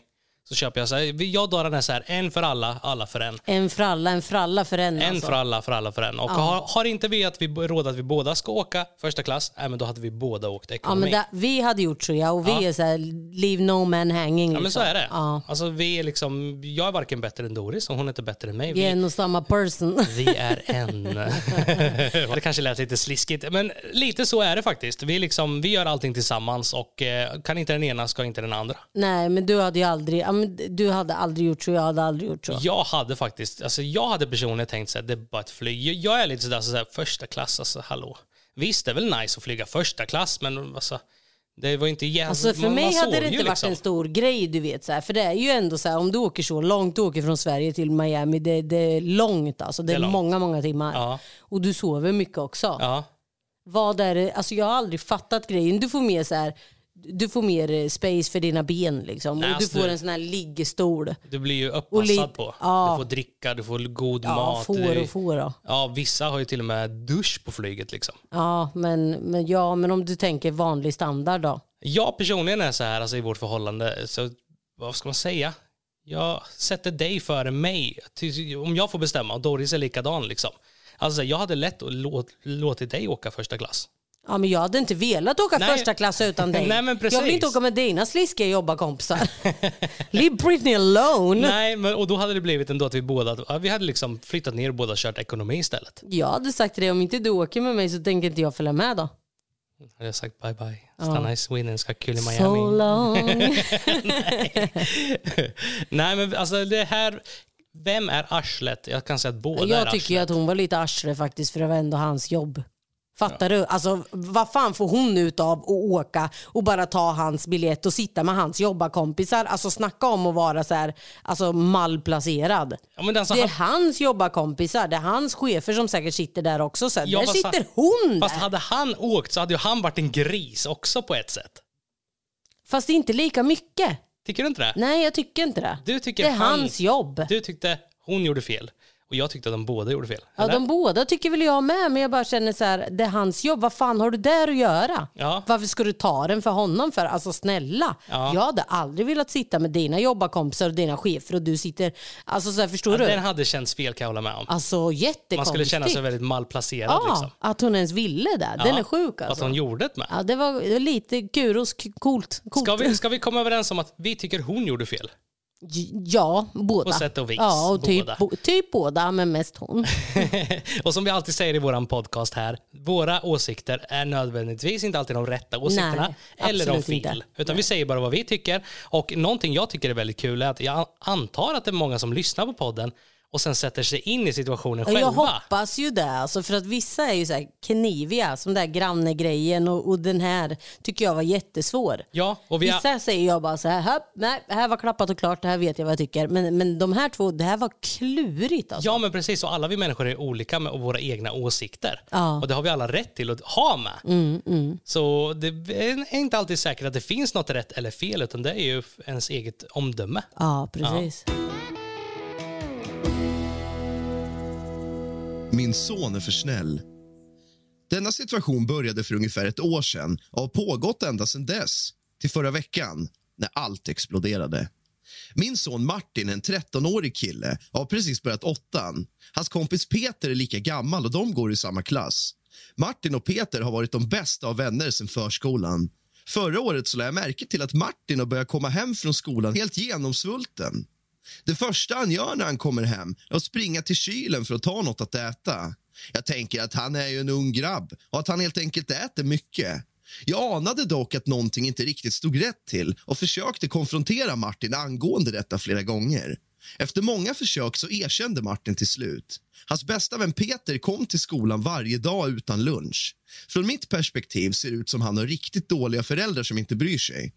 Så köper jag så här, jag drar den här så här, en för alla, alla för en. En fralla, en fralla för en. En alltså. för alla, för alla för en. Och har, har inte vi att vi råd att vi båda ska åka första klass, äh, men då hade vi båda åkt Ja, ekonomi. men där, vi hade gjort så ja, och vi Ja. är så här, leave no man hanging. Ja men så liksom. är det. Ja. Alltså, vi är liksom, jag är varken bättre än Doris och hon är inte bättre än mig. Vi är Vi, en och samma person. vi är en. [laughs] det kanske lät lite sliskigt, men lite så är det faktiskt. Vi, liksom, vi gör allting tillsammans och eh, kan inte den ena ska inte den andra. Nej, men du hade ju aldrig, ja, men du hade aldrig gjort så, jag hade aldrig gjort så. Jag hade faktiskt, alltså jag hade personligen tänkt så här, det är bara ett flyg. Jag- Jag är lite sådär, så här, första klass, alltså hallå. Visst, det är väl nice att flyga första klass, men alltså, det var inte jä- Alltså för man- mig man hade det inte varit liksom. en stor grej, du vet. Så här, för det är ju ändå så här, om du åker så långt, du åker från Sverige till Miami, det, det är långt alltså. Det, Det är är långt. många, många timmar. Ja. Och du sover mycket också. Ja. Vad är det, alltså jag har aldrig fattat grejen. Du får med så här, du får mer eh, space för dina ben liksom. Nej, och du alltså, får en sån här liggestol. Du blir ju uppassad på. ja. Du får dricka, du får god Ja, mat. får och får då. Ja, vissa har ju till och med dusch på flyget. Liksom. Ja men, men, ja, men om du tänker vanlig standard då? Jag personligen är så här alltså, i vårt förhållande, så vad ska man säga? Jag sätter dig före mig. Om jag får bestämma, och Doris är likadan. Liksom. Alltså, jag hade lätt att låt, låtit dig åka första klass. Ja, men jag hade inte velat åka Nej. första klass utan [laughs] dig. Nej, men precis. Jag vill inte åka med dina sliskiga jobbarkompisar. [laughs] Leave Britney alone. Nej, men, och då hade det blivit ändå att vi båda ja, vi hade liksom flyttat ner och båda kört ekonomi istället. Jag hade sagt till dig, om inte du åker med mig så tänker inte jag följa med då. Hade jag sagt bye bye. Stanna i Sweden, ska kul i Miami. So long. [laughs] Nej, men alltså det här... Vem är arslet? Jag kan säga att båda är jag arslet. tycker ju att hon var lite arsle faktiskt för det var ändå hans jobb. Fattar du? Alltså, vad fan får hon ut av att åka och bara ta hans biljett och sitta med hans jobbarkompisar? Alltså snacka om att vara så här, alltså malplacerad. Ja, Det är han- hans jobbarkompisar, det är hans chefer som säkert sitter där också. Så Ja, där sitter han- hon där. Fast hade han åkt så hade ju han varit en gris också på ett sätt. Fast inte lika mycket. Tycker du inte det? Nej, jag tycker inte det. Du tycker det är han- hans jobb. Du tyckte hon gjorde fel och jag tyckte att de båda gjorde fel. Ja, eller? de båda tycker väl jag med, men jag bara känner så här, det är hans jobb. Vad fan har du där att göra? Ja. Varför ska du ta den för honom för? Alltså snälla, Ja. jag hade aldrig velat sitta med dina jobbarkompisar och dina chefer och du sitter, alltså så här, förstår ja, du? den hade känts fel kan jag hålla med om. Alltså jättekonstigt. Man skulle känna sig väldigt malplacerad. Ja, liksom. att hon ens ville det. Den är sjuk och Att alltså. hon gjorde det med. Ja, det var lite kuros, coolt. coolt. Ska vi, ska vi komma överens om att vi tycker hon gjorde fel? Ja, båda. På sätt och vis, Ja, och typ båda. båda. typ båda, men mest hon. [laughs] och som vi alltid säger i vår podcast här, våra åsikter är nödvändigtvis inte alltid de rätta åsikterna Nej, eller de fel. inte. Utan vi säger bara vad vi tycker. Och någonting jag tycker är väldigt kul är att jag antar att det är många som lyssnar på podden och sen sätter sig in i situationen Ja, Jag själva. hoppas ju det, alltså, för att vissa är ju så kniviga, som den där grannegrejen och, och den här tycker jag var jättesvår. Ja, och vi har, Vissa säger jag bara så här, "Höpp, nej, det här var klappat och klart, det här vet jag vad jag tycker. Men, men de här två, det här var klurigt alltså. Ja men precis, och alla vi människor är olika med våra egna åsikter. Ja. Och det har vi alla rätt till att ha med. Så det är inte alltid säkert att det finns något rätt eller fel utan det är ju ens eget omdöme. Ja, precis. Min son är för snäll. Denna situation började för ungefär ett år sedan och har pågått ända sedan dess, till förra veckan, när allt exploderade. Min son Martin en 13-årig kille har precis börjat åttan. Hans kompis Peter är lika gammal och de går i samma klass. Martin och Peter har varit de bästa av vänner sedan förskolan. Förra året så lade jag märke till att Martin har börjat komma hem från skolan helt genomsvulten. Det första han gör när han kommer hem är att springa till kylen för att ta något att äta. Jag tänker att han är ju en ung grabb och att han helt enkelt äter mycket. Jag anade dock att någonting inte riktigt stod rätt till och försökte konfrontera Martin angående detta flera gånger. Efter många försök så erkände Martin till slut. Hans bästa vän Peter kom till skolan varje dag utan lunch. Från mitt perspektiv ser det ut som han har riktigt dåliga föräldrar som inte bryr sig.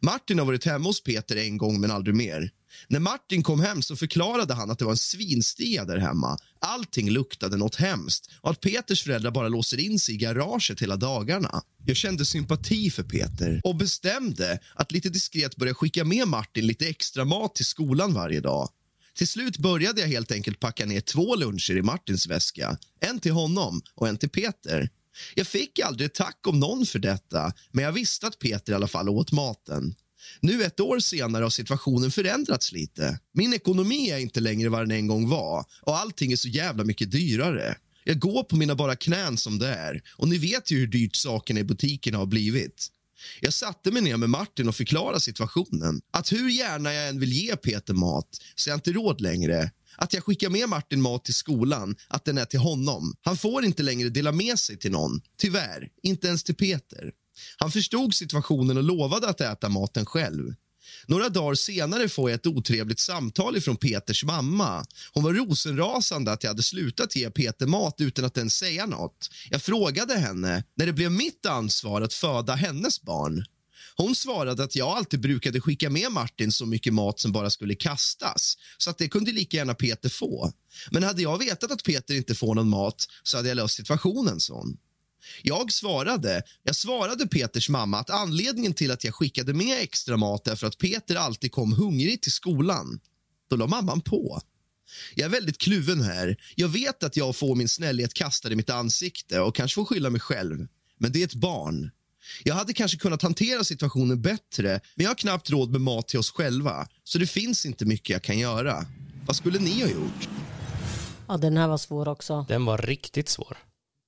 Martin har varit hemma hos Peter en gång, men aldrig mer. När Martin kom hem så förklarade han att det var en svinstia där hemma. Allting luktade något hemskt och att Peters föräldrar bara låser in sig i garaget hela dagarna. Jag kände sympati för Peter och bestämde att lite diskret börja skicka med Martin lite extra mat till skolan varje dag. Till slut började jag helt enkelt packa ner två luncher i Martins väska. En till honom och en till Peter. Jag fick aldrig tack om någon för detta, men jag visste att Peter i alla fall åt maten. Nu ett år senare har situationen förändrats lite. Min ekonomi är inte längre vad den en gång var och allting är så jävla mycket dyrare. Jag går på mina bara knän som det är och ni vet ju hur dyrt sakerna i butikerna har blivit. Jag satte mig ner med Martin och förklarade situationen. Att hur gärna jag än vill ge Peter mat så jag inte råd längre. Att jag skickar med Martin mat till skolan, att den är till honom. Han får inte längre dela med sig till någon. Tyvärr, inte ens till Peter. Han förstod situationen och lovade att äta maten själv. Några dagar senare får jag ett otrevligt samtal från Peters mamma. Hon var rosenrasande att jag hade slutat ge Peter mat utan att ens säga något. Jag frågade henne när det blev mitt ansvar att föda hennes barn. Hon svarade att jag alltid brukade skicka med Martin så mycket mat som bara skulle kastas så att det kunde lika gärna Peter få. Men hade jag vetat att Peter inte får någon mat så hade jag löst situationen, sån. Jag svarade, jag svarade Peters mamma att anledningen till att jag skickade med extra mat är för att Peter alltid kom hungrig till skolan. Då la mamman på. Jag är väldigt kluven här. Jag vet att jag får min snällhet kastad i mitt ansikte och kanske får skylla mig själv. Men det är ett barn. Jag hade kanske kunnat hantera situationen bättre men jag har knappt råd med mat till oss själva så det finns inte mycket jag kan göra. Vad skulle ni ha gjort? Ja, den här var svår också. Den var riktigt svår.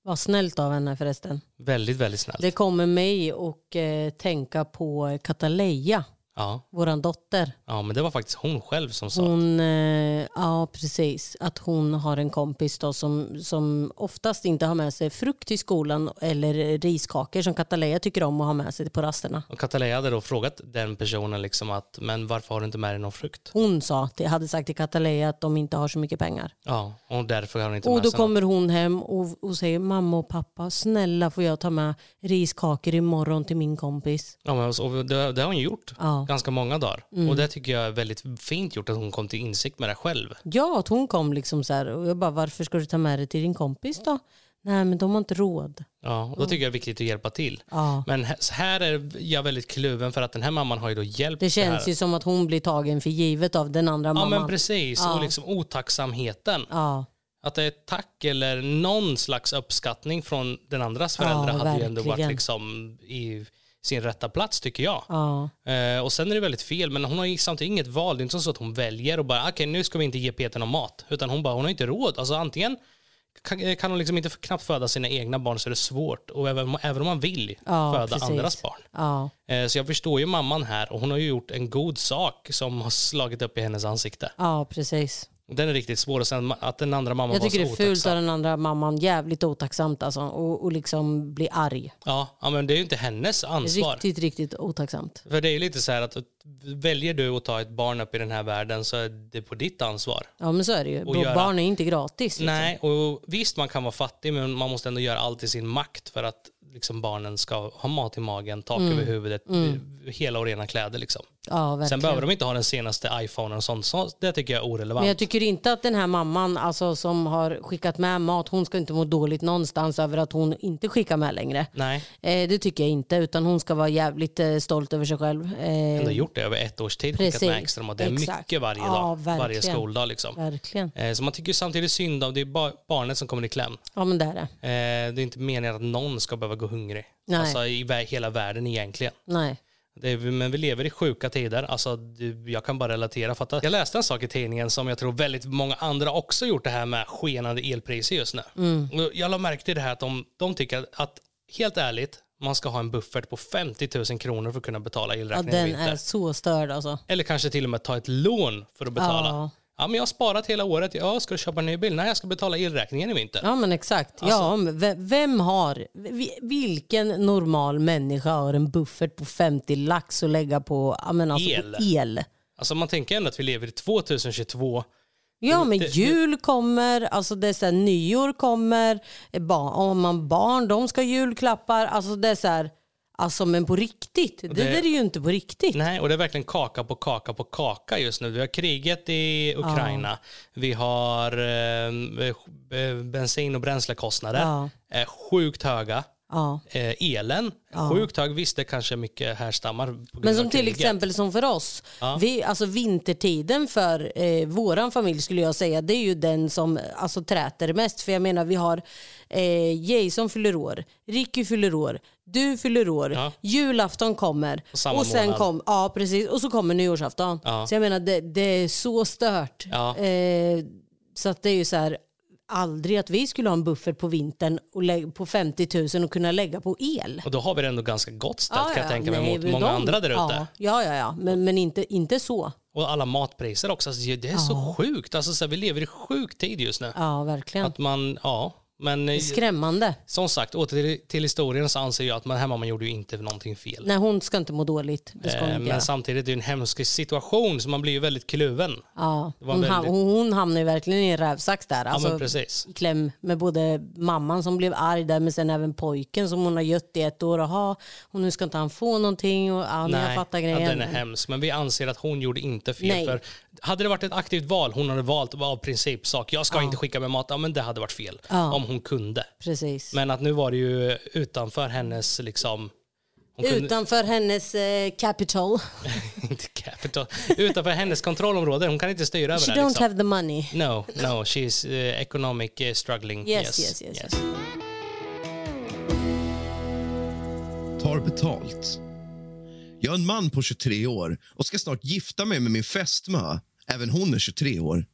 Vad snällt av henne förresten. Väldigt, väldigt snällt. Det kommer mig att eh, tänka på Kataleja, Ja, våran dotter. ja, men det var faktiskt hon själv som sa. Hon, eh, ja precis, att hon har en kompis då som, som oftast inte har med sig frukt till skolan eller riskakor som Kataleja tycker om att ha med sig på rasterna. Och Kataleja hade då frågat den personen liksom att, men varför har du inte med dig någon frukt? Hon sa, hade sagt till Kataleja att de inte har så mycket pengar. Ja, och därför har hon inte Och med då sig kommer hon hem och, och säger mamma och pappa, snälla får jag ta med riskakor imorgon till min kompis. Ja, men, och det, det har hon gjort Ja. Mm. ganska många dagar. Och det tycker jag är väldigt fint gjort att hon kom till insikt med det själv. Ja, att hon kom liksom så här och jag bara, varför ska du ta med det till din kompis då? Nej, men de har inte råd. Ja, och då tycker jag det är viktigt att hjälpa till. Ja. Men här- är jag väldigt kluven för att den här mamman har ju då hjälpt Det känns här. ju som att hon blir tagen för givet av den andra Ja mamman. men precis, Ja. och liksom otacksamheten. Ja, Att det är ett tack eller någon slags uppskattning från den andras föräldrar Ja, hade ju ändå varit verkligen. liksom i sin rätta plats tycker jag. ja, Eh, och sen är det väldigt fel, men hon har ju samtidigt inget val. Det är inte så att hon väljer och bara okej nu ska vi inte ge Peter någon mat. Utan hon bara, hon har inte råd. Alltså antingen kan, kan hon liksom inte knappt föda sina egna barn så är det svårt. Och även, även om man vill ja föda precis. andras barn. Ja, Eh, Så jag förstår ju mamman här och hon har ju gjort en god sak som har slagit upp i hennes ansikte. ja, precis. Den är riktigt svår och sen att den andra mamman Jag var tycker så det är fult av den andra mamman. Jävligt otacksamt alltså. Och, och liksom bli arg. Ja, ja, men det är ju inte hennes ansvar. Riktigt, riktigt otacksamt. För det är ju lite så här att väljer du att ta ett barn upp i den här världen så är det på ditt ansvar. Ja men så är det ju. Och göra- Barn är inte gratis. Liksom. Nej, och visst man kan vara fattig men man måste ändå göra allt i sin makt för att liksom, barnen ska ha mat i magen, tak Mm. över huvudet, hela och rena kläder. Liksom. Ja. Sen behöver de inte ha den senaste iPhonen och sånt, så det tycker jag är orelevant. Men jag tycker inte att den här mamman alltså, som har skickat med mat, hon ska inte må dåligt någonstans över att hon inte skickar med längre. Nej, Eh, det tycker jag inte, utan hon ska vara jävligt eh, stolt över sig själv. Eh, ändå gjort det över ett års tid, skickat Precis. med extra mat. Det är Exakt. mycket varje Ja, dag, varje verkligen. skoldag. Liksom. verkligen. Eh, Så man tycker samtidigt synd om det är ba- barnet som kommer i kläm. Ja men det är det. Eh, Det är inte meningen att någon ska behöva gå hungrig. Nej. Alltså i hela världen egentligen. Nej. Är, men vi lever i sjuka tider. Alltså, jag kan bara relatera. För att jag läste en sak i tidningen som jag tror väldigt många andra också gjort det här med skenande elpriser just nu. Mm. Jag la märke till det här att de, de tycker att, helt ärligt, man ska ha en buffert på 50 000 kronor för att kunna betala Ja, elräkningen i den vinter. är så störd alltså. Eller kanske till och med ta ett lån för att betala. Ja. Ja. men jag har sparat hela året. Ja, ska du köpa en ny bil? Nej, jag ska betala elräkningen i vinter. Ja men exakt. Alltså- ja, men ve- vem har, vi- vilken normal människa har en buffert på 50 lax att lägga på, men alltså El. På el? Alltså man tänker ändå att vi lever i 2022. Ja men jul kommer, alltså det är så här, nyår kommer, eh, om man barn de ska julklappar. Alltså det är så här, alltså men på riktigt. Det, där är ju inte på riktigt. Nej, och det är verkligen kaka på kaka på kaka just nu. Vi har kriget i Ukraina. Vi har eh, eh, bensin och bränslekostnader. Ja. Eh, sjukt höga. Ja. Eh, elen, sjukt hög. Visst, det kanske mycket härstammar Men som till exempel som för oss, Ja. vi, alltså vintertiden för eh, våran familj skulle jag säga, det är ju den som alltså, träter mest. För jag menar vi har eh, Jason fyller år, Ricky fyller år, du fyller år, Ja. julafton kommer Och och sen månad. kom, ja, precis, och så kommer nyårsafton. Ja. Så jag menar det, det är så stört. Ja. Eh, så att det är ju så här, aldrig att vi skulle ha en buffert på vintern och på 50 000 och kunna lägga på el. Och då har vi det ändå ganska gott ställt kan jag tänka mig nej, mot många de- andra där ute. Ja, ja, ja, ja. Men, men inte, inte så. Och alla matpriser också. Alltså, det är så sjukt. Alltså, så här, vi lever i sjuk tid just nu. Ja, verkligen. Att man, ja. Men eh, Skrämmande. som sagt, åter till, till historien så anser jag att man, här mamman gjorde ju inte någonting fel. Nej, hon ska inte må dåligt. Det ska hon Eh, inte Men göra. samtidigt är det en hemsk situation så man blir ju väldigt kluven. Ja, hon, väldigt- ham- hon, hamnar ju verkligen i en rävsax där. Ja Alltså, men precis. kläm med både mamman som blev arg där men sen även pojken som hon har gött i ett år. Aha, och nu ska inte han få någonting. Och, ja, nej, jag fattar grejen. ja, den är hemsk. Men vi anser att hon gjorde inte fel. Nej. För hade det varit ett aktivt val, hon hade valt av principsak, jag ska inte skicka med mat, ja, men det hade varit fel. Ja. Om hon kunde. Precis. Men att nu var det ju utanför hennes liksom... Kunde, Utanför hennes eh, capital. [laughs] inte capital, utanför hennes kontrollområde. Hon kan inte styra över She det. don't Liksom. have the money. No, no, she's uh, economic uh, struggling. Yes, yes, yes, yes. tar betalt. Jag är en man på 23 år och ska snart gifta mig med min fästmö. Även hon är 23 år.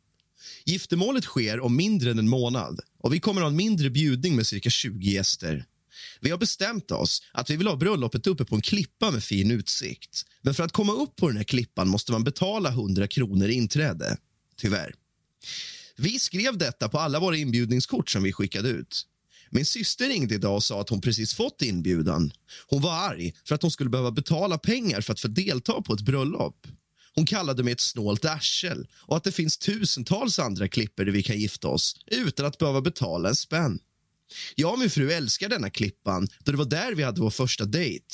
Giftermålet sker om mindre än en månad och vi kommer ha en mindre bjudning med cirka 20 gäster. Vi har bestämt oss att vi vill ha bröllopet uppe på en klippa med fin utsikt. Men för att komma upp på den här klippan måste man betala 100 kronor i inträde. Tyvärr. Vi skrev detta på alla våra inbjudningskort som vi skickade ut. Min syster ringde idag och sa att hon precis fått inbjudan. Hon var arg för att hon skulle behöva betala pengar för att få delta på ett bröllop. Hon kallade mig ett snålt arsel och att det finns tusentals andra klipper där vi kan gifta oss utan att behöva betala en spänn. Jag och min fru älskar denna klippan då det var där vi hade vår första dejt.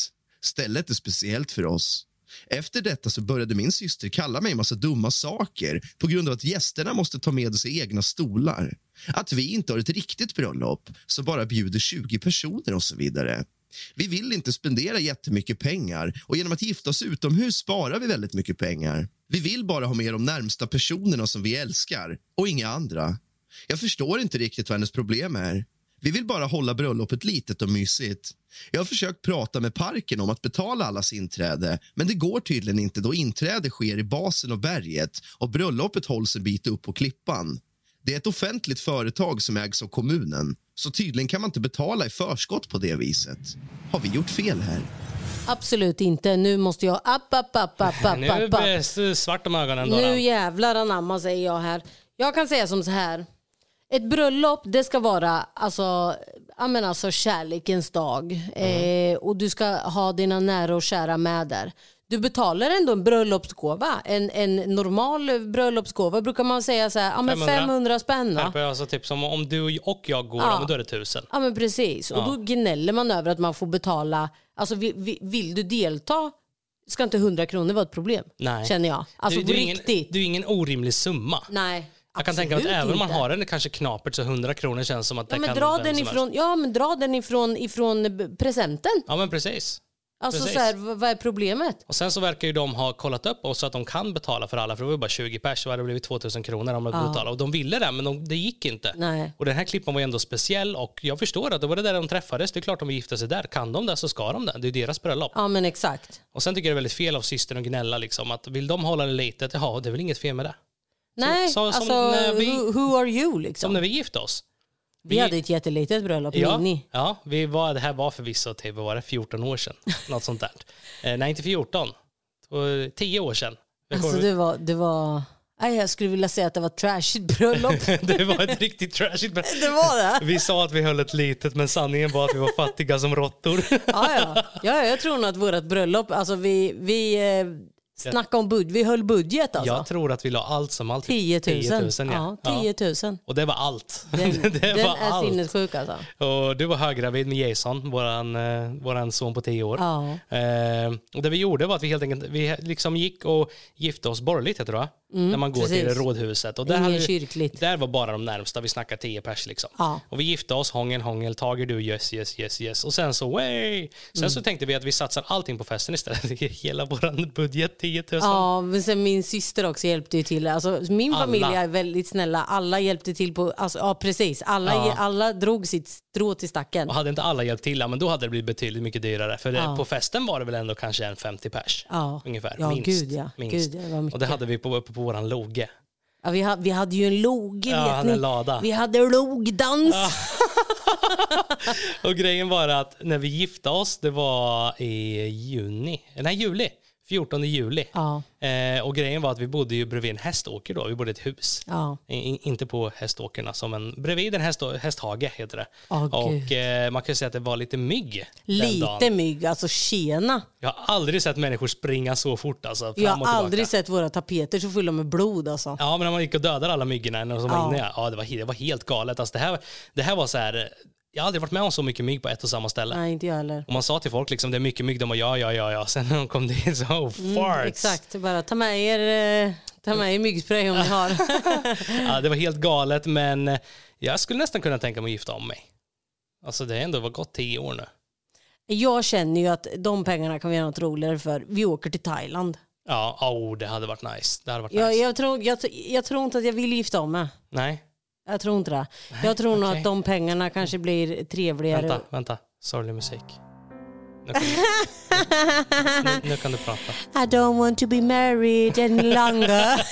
Stället är speciellt för oss. Efter detta så började min syster kalla mig en massa dumma saker på grund av att gästerna måste ta med sig egna stolar. Att vi inte har ett riktigt bröllop som bara bjuder 20 personer och så vidare. Vi vill inte spendera jättemycket pengar och genom att gifta oss utomhus sparar vi väldigt mycket pengar. Vi vill bara ha med de närmsta personerna som vi älskar och inga andra. Jag förstår inte riktigt vad hennes problem är. Vi vill bara hålla bröllopet litet och mysigt. Jag har försökt prata med parken om att betala allas inträde men det går tydligen inte då inträde sker i basen av berget och bröllopet hålls en bit upp på klippan. Det är ett offentligt företag som ägs av kommunen så tydligen kan man inte betala i förskott på det viset. Har vi gjort fel här? Absolut inte. Nu måste jag... App, app, app, app, app, Nu är app, det svart om ögonen. Då, Nu jävlar anamma säger jag här. Jag kan säga som så här. Ett bröllop det ska vara alltså, ja, alltså kärlekens dag. Eh, och du ska ha dina nära och kära med där. Du betalar ändå en bröllopsgåva. En, en normal bröllopsgåva brukar man säga så här, ja, men 500. 500 spänn. Alltså, typ som om du och jag går, Ja. ja. då är det tusen. Ja men precis. Och då gnäller man över att man får betala. Alltså vill, vill- du delta ska inte 100 kronor vara ett problem. Nej. Känner jag. Alltså på det, är ingen, det är ingen orimlig summa. Nej. Jag kan tänka mig att även om man har en kanske knapert så 100 kronor känns som att det Ja men, kan dra den ifrån, ja men dra den ifrån, ifrån presenten. Ja men precis. Alltså Precis. så här, vad är problemet? Och sen så verkar ju de ha kollat upp och så att de kan betala för alla för det var ju bara 20 pers så hade det blivit 2000 kronor om de ja. betala. Och de ville det men de, det gick inte. Nej. Och den här klippan var ju ändå speciell och jag förstår att det var det där de träffades. Det är klart de vill gifta sig där. Kan de det så ska de det. Det är deras bröllop. Ja men exakt. Och sen tycker jag det är väldigt fel av systern att gnälla liksom att vill de hålla det litet, ja det är väl inget fel med det. Nej, så- som alltså när vi- who, who are you liksom? Som när vi gifte oss. vi, hade ett jättelitet bröllop, Ja, mini. ja vi var, det här var förvisso till, vad var det, 14 år sedan. [laughs] Något sånt där. Eh, nej, inte 14. Och 10 år sedan. Alltså det var, det var, nej, jag skulle vilja säga att det var ett trashigt bröllop. [laughs] det var ett riktigt trashigt bröllop. [laughs] det var det? Vi sa att vi höll ett litet, men sanningen var att vi var fattiga som råttor. Ja, ja. ja, jag tror nog att vårt bröllop, alltså vi, vi snackade om budget, vi höll budget alltså. Jag tror att vi la allt som allt. 10 000. 10 000 ja. ja, 10 000. Och det var allt. [laughs] Den, det den var är allt. sinnessjuk alltså. Och du var höggravid med Jason, våran, eh, våran son på 10 år. Ja. Eh, och det vi gjorde var att vi helt enkelt vi liksom gick och gifte oss borgerligt, heter det va? När man går till Mm, precis. rådhuset. Och där, hade kyrkligt. där var bara de närmsta, vi snackar 10 pers liksom. Ja. Och vi gifte oss, hångel, hångel, tager du, yes, yes, yes, yes. Och sen så, way! Sen Mm. så tänkte vi att vi satsar allting på festen istället. [laughs] Hela vår budget, 10 000. Ja, men sen min syster också hjälpte ju till. Alltså, min Alla. familj är väldigt snälla. Alla hjälpte till på, alltså, ja precis. Alla, Ja. alla drog sitt strå till stacken. Och hade inte alla hjälpt till, men då hade det blivit betydligt mycket dyrare. För det, Ja. på festen var det väl ändå kanske en 50 pers. Ungefär. Ja, minst. gud, ja. minst. Gud, det. Och det hade vi på, uppe på våran loge. Ja, vi, hade, vi hade ju en loge Ja, vet hade ni. lada. Vi hade logdans. [laughs] Och grejen var att när vi gifte oss, det var i juni, nej juli, 14 juli. Ja. Eh, och grejen var att vi bodde ju bredvid en häståker då, vi bodde i ett hus. Ja. I, i- inte på häståkerna, som en, bredvid en häst, hästhage heter det. Åh, och eh, man kan säga att det var lite mygg Lite mygg, alltså tjena. Jag har aldrig sett människor springa så fort alltså, Jag har aldrig sett våra tapeter så fulla med blod alltså. Ja, men när man gick och dödade alla myggorna när de var Ja. inne, ja, det, var, det var helt galet. Alltså, det, här, det här var så här, jag har aldrig varit med om så mycket mygg på ett och samma ställe. Nej, inte jag heller. Och man sa till folk liksom det är mycket mygg, de bara ja, ja, ja, ja. [laughs] Sen när de kom dit så, oh, farts. Mm, Exakt, bara ta med er, eh, ta med er myggspray om ni har. [laughs] Ja, det var helt galet, men Jag skulle nästan kunna tänka mig att gifta om mig. Alltså det har ändå gått tio år nu. Jag känner ju att de pengarna kan vi göra något roligare för. Vi åker till Thailand. Ja, oh, det hade varit nice. Det hade varit Jag, nice. jag, tror, jag, jag tror inte att jag vill gifta om mig. Nej, Jag tror inte det. Jag tror nog att de pengarna kanske blir trevligare. vänta, vänta. Sorglig musik. Nu kan, nu, nu kan du prata. I don't want to be married any longer.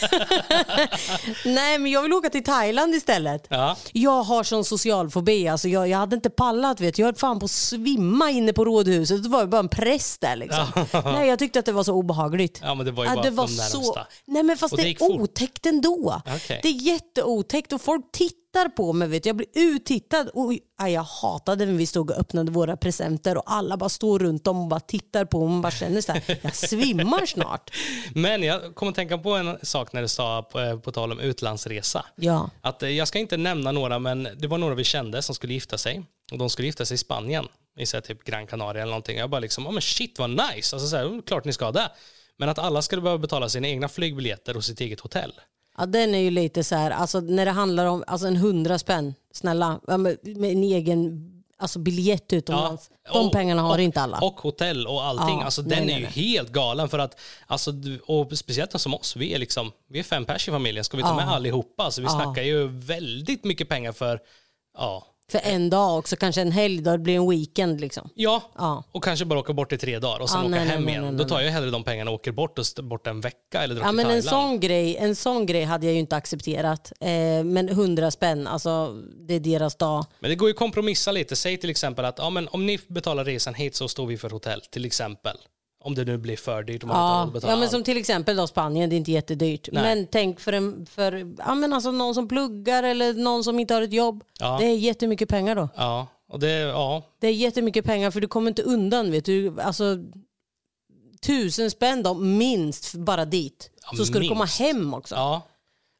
[laughs] Nej men jag vill åka till Thailand istället. Ja, Jag har sån social fobi. Alltså jag, jag hade inte pallat. Vet. Jag höll fan på att svimma inne på rådhuset. Det var ju bara en präst där. Liksom. Nej, jag tyckte att det var så obehagligt. ja men det var ju bara det var de så... Nej men fast Och det, det är otäckt ändå. Okej. Det är jätteotäckt och folk tittar på mig. Vet du. Jag blir uttittad. Och, aj, jag hatade när vi stod och öppnade våra presenter och alla bara står runt om och bara tittar på mig. Man bara känner så här, jag svimmar snart. [laughs] Men jag kommer att tänka på en sak när du sa, på, på tal om utlandsresa. Ja. Att, eh, jag ska inte nämna några, men det var några vi kände som skulle gifta sig. Och de skulle gifta sig i Spanien, i så typ Gran Canaria eller någonting. Jag bara liksom, oh, men shit vad nice, alltså, så här, "Mm, klart ni ska det. Men att alla skulle behöva betala sina egna flygbiljetter och sitt eget hotell. Ja, den är ju lite så här, alltså när det handlar om alltså en hundra spänn, snälla, ja, med, en egen alltså biljett utomlands. De och- pengarna har och, inte alla. Och hotell och allting. Ja, alltså, den nej, är ju nej. helt galen. För att, alltså, och speciellt som oss, vi är, liksom, vi är fem pers i familjen. Ska vi ta Ja. med allihopa? Så vi Ja. snackar ju väldigt mycket pengar för, ja, För en dag också, kanske en helg, då det blir en weekend liksom. Ja, Ja. och kanske bara åka bort i tre dagar och sen Ja, åka nej, hem nej, igen. nej, Då tar jag hellre de pengarna och åker bort och bort en vecka eller drar Ja, till men en, Thailand. sån grej, en sån grej hade jag ju inte accepterat. Eh, men hundra spänn, alltså det är deras dag. Men det går ju att kompromissa lite. Säg till exempel att ja, men om ni betalar resan hit så står vi för hotell, till exempel. Om det nu blir för dyrt. Om man Ja, inte betalar ja, men allt. som till exempel då Spanien, det är inte jättedyrt. Nej. Men tänk för, en, för ja, men alltså någon som pluggar eller någon som inte har ett jobb. Ja. Det är jättemycket pengar då. Ja, och det, ja, Det är jättemycket pengar för du kommer inte undan. Vet du. Alltså, tusen spänn då, minst bara dit. Ja, så ska du komma minst. hem också. Ja,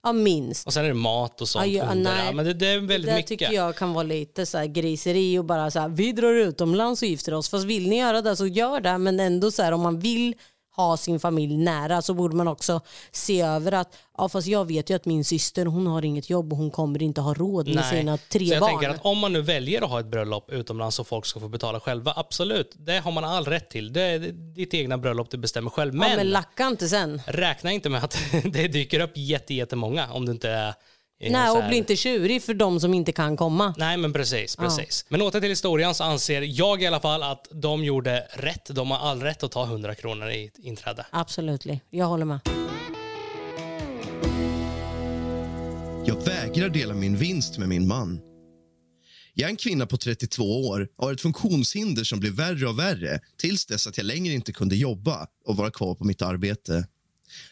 ja. minst. Och sen är det mat och sånt. Ja, ja, nej. men det, det är Det väldigt där mycket. tycker jag kan vara lite så griseri och bara så här, vi drar utomlands och gifter oss. Fast vill ni göra det så gör det. Men ändå så här, om man vill ha sin familj nära så borde man också se över att ja, fast jag vet ju att min syster hon har inget jobb och hon kommer inte ha råd med sina tre så jag barn. tänker att om man nu väljer att ha ett bröllop utomlands och folk ska få betala själva, absolut, det har man all rätt till. Det är ditt egna bröllop, du bestämmer själv. ja, Men, men lacka inte sen. räkna inte med att [laughs] det dyker upp jätte, jättemånga om du inte är Nej, och bli inte tjurig för de som inte kan komma. Nej, men precis. precis. Men åter till historien så anser jag i alla fall att de gjorde rätt. De har all rätt att ta 100 kronor i inträde. Absolut, jag håller med. Jag vägrar dela min vinst med min man. Jag är en kvinna på 32 år och har ett funktionshinder som blir värre och värre tills dess att jag längre inte kunde jobba och vara kvar på mitt arbete.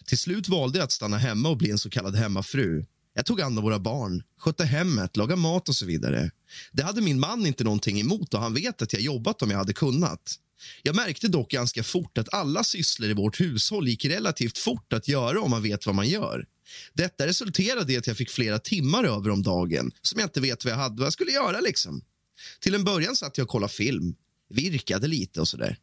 Till slut valde jag att stanna hemma och bli en så kallad hemmafru. Jag tog hand om våra barn, skötte hemmet, lagade mat och så vidare. Det hade min man inte någonting emot och han vet att jag jobbat om jag hade kunnat. Jag märkte dock ganska fort att alla sysslor i vårt hushåll gick relativt fort att göra om man vet vad man gör. Detta resulterade i att jag fick flera timmar över om dagen som jag inte vet vad jag hade vad jag skulle göra. liksom. Till en början satt jag och kollade film, virkade lite och sådär.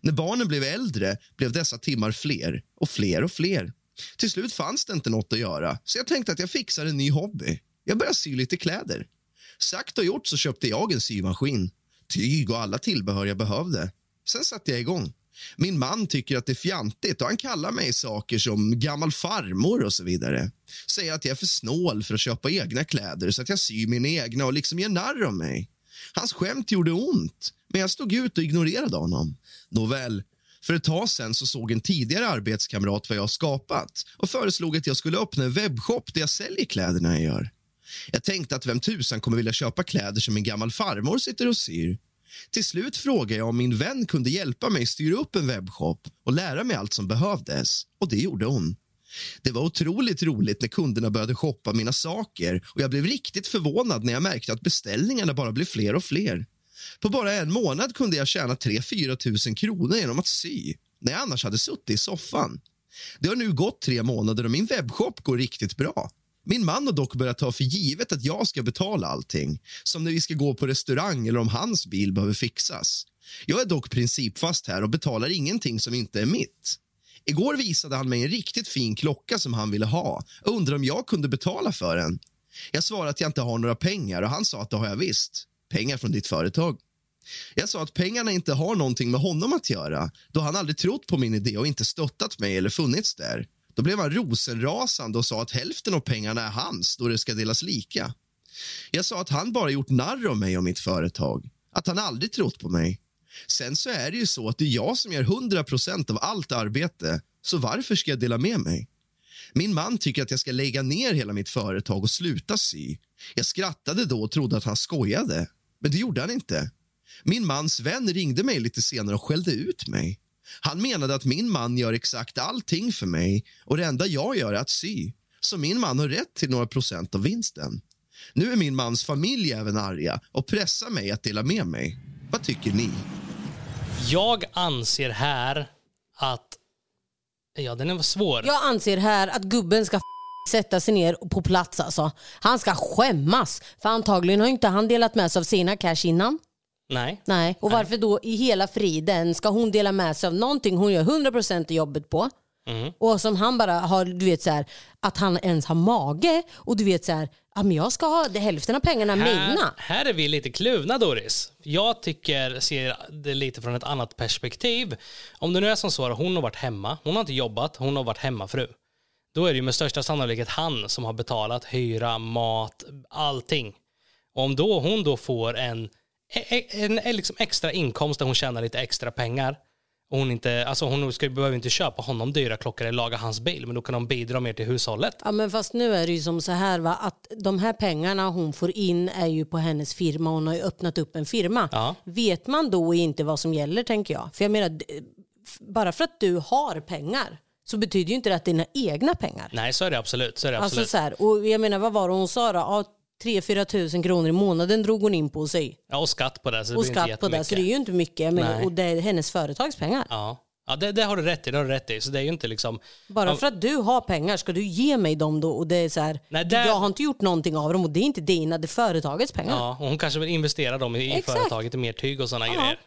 När barnen blev äldre blev dessa timmar fler och fler och fler. Till slut fanns det inte något att göra, så jag tänkte att jag fixar en ny hobby. Jag började sy lite kläder. Sagt och gjort så köpte jag en symaskin, tyg och alla tillbehör jag behövde. Sen satte jag igång. Min man tycker att det är fjantigt och han kallar mig saker som gammal farmor och så vidare. Säger att jag är för snål för att köpa egna kläder så att jag syr mina egna och liksom gör narr av mig. Hans skämt gjorde ont, men jag stod ut och ignorerade honom. Nåväl, för ett tag sen så såg en tidigare arbetskamrat vad jag skapat och föreslog att jag skulle öppna en webbshop där jag säljer kläderna jag gör. Jag tänkte att vem tusan kommer vilja köpa kläder som en gammal farmor sitter och syr. Till slut frågade jag om min vän kunde hjälpa mig styra upp en webbshop och lära mig allt som behövdes. Och det gjorde hon. Det var otroligt roligt när kunderna började shoppa mina saker och jag blev riktigt förvånad när jag märkte att beställningarna bara blev fler och fler. På bara en månad kunde jag tjäna 3-4 tusen kronor genom att sy när jag annars hade suttit i soffan. Det har nu gått tre månader och min webbshop går riktigt bra. Min man har dock börjat ta för givet att jag ska betala allting som när vi ska gå på restaurang eller om hans bil behöver fixas. Jag är dock principfast här och betalar ingenting som inte är mitt. Igår visade han mig en riktigt fin klocka som han ville ha och undrade om jag kunde betala för den. Jag svarade att jag inte har några pengar och han sa att det har jag visst. Pengar från ditt företag. Jag sa att pengarna inte har någonting med honom att göra då han aldrig trott på min idé och inte stöttat mig eller funnits där. Då blev han rosenrasande och sa att hälften av pengarna är hans då det ska delas lika. Jag sa att han bara gjort narr av mig och mitt företag, att han aldrig trott på mig. Sen så är det ju så att det är jag som gör 100% av allt arbete, så varför ska jag dela med mig? Min man tycker att jag ska lägga ner hela mitt företag och sluta sy. Jag skrattade då och trodde att han skojade, men det gjorde han inte. Min mans vän ringde mig lite senare och skällde ut mig. Han menade att min man gör exakt allting för mig och det enda jag gör är att sy. Så min man har rätt till några procent av vinsten. Nu är min mans familj även arga och pressar mig att dela med mig. Vad tycker ni? Jag anser här att... Ja, den är svår. Jag anser här att gubben ska sätta sig ner på plats alltså. Han ska skämmas. För antagligen har inte han delat med sig av sina cash innan. Nej. Nej. Och varför då i hela friden ska hon dela med sig av någonting hon gör 100% i jobbet på? Och som han bara har, du vet så här, att han ens har mage och du vet så här, ja men jag ska ha hälften av pengarna mina. Här är vi lite kluvna Doris. Jag tycker, ser det lite från ett annat perspektiv. Om det nu är som så att hon har varit hemma, hon har inte jobbat, hon har varit hemmafru. Då är det ju med största sannolikhet han som har betalat hyra, mat, allting. Och om då hon då får en, en, en, en liksom extra inkomst där hon tjänar lite extra pengar och hon, inte, alltså hon ska, behöver inte köpa honom dyra klockor eller laga hans bil men då kan de bidra mer till hushållet. Ja men fast nu är det ju som så här va, att de här pengarna hon får in är ju på hennes firma, hon har ju öppnat upp en firma. Ja. Vet man då inte vad som gäller tänker jag? För jag menar, bara för att du har pengar så betyder ju inte det att det är dina egna pengar. Nej så är det absolut. Så är det absolut. Alltså så här, och jag menar vad var det hon sa då? Ja, 3-4 tusen kronor i månaden drog hon in på sig. ja, och skatt på det. Så det Och skatt på det, så det är ju inte mycket. Nej. och det är hennes företagspengar. Ja, ja det, det har du rätt i. Det har du rätt i. Så det är ju inte liksom... Bara Ja, för att du har pengar ska du ge mig dem då och det är så här, Nej, där- jag har inte gjort någonting av dem och det är inte dina, det är företagets pengar. Ja, och hon kanske vill investera dem i, Exakt. företaget i mer tyg och sådana grejer.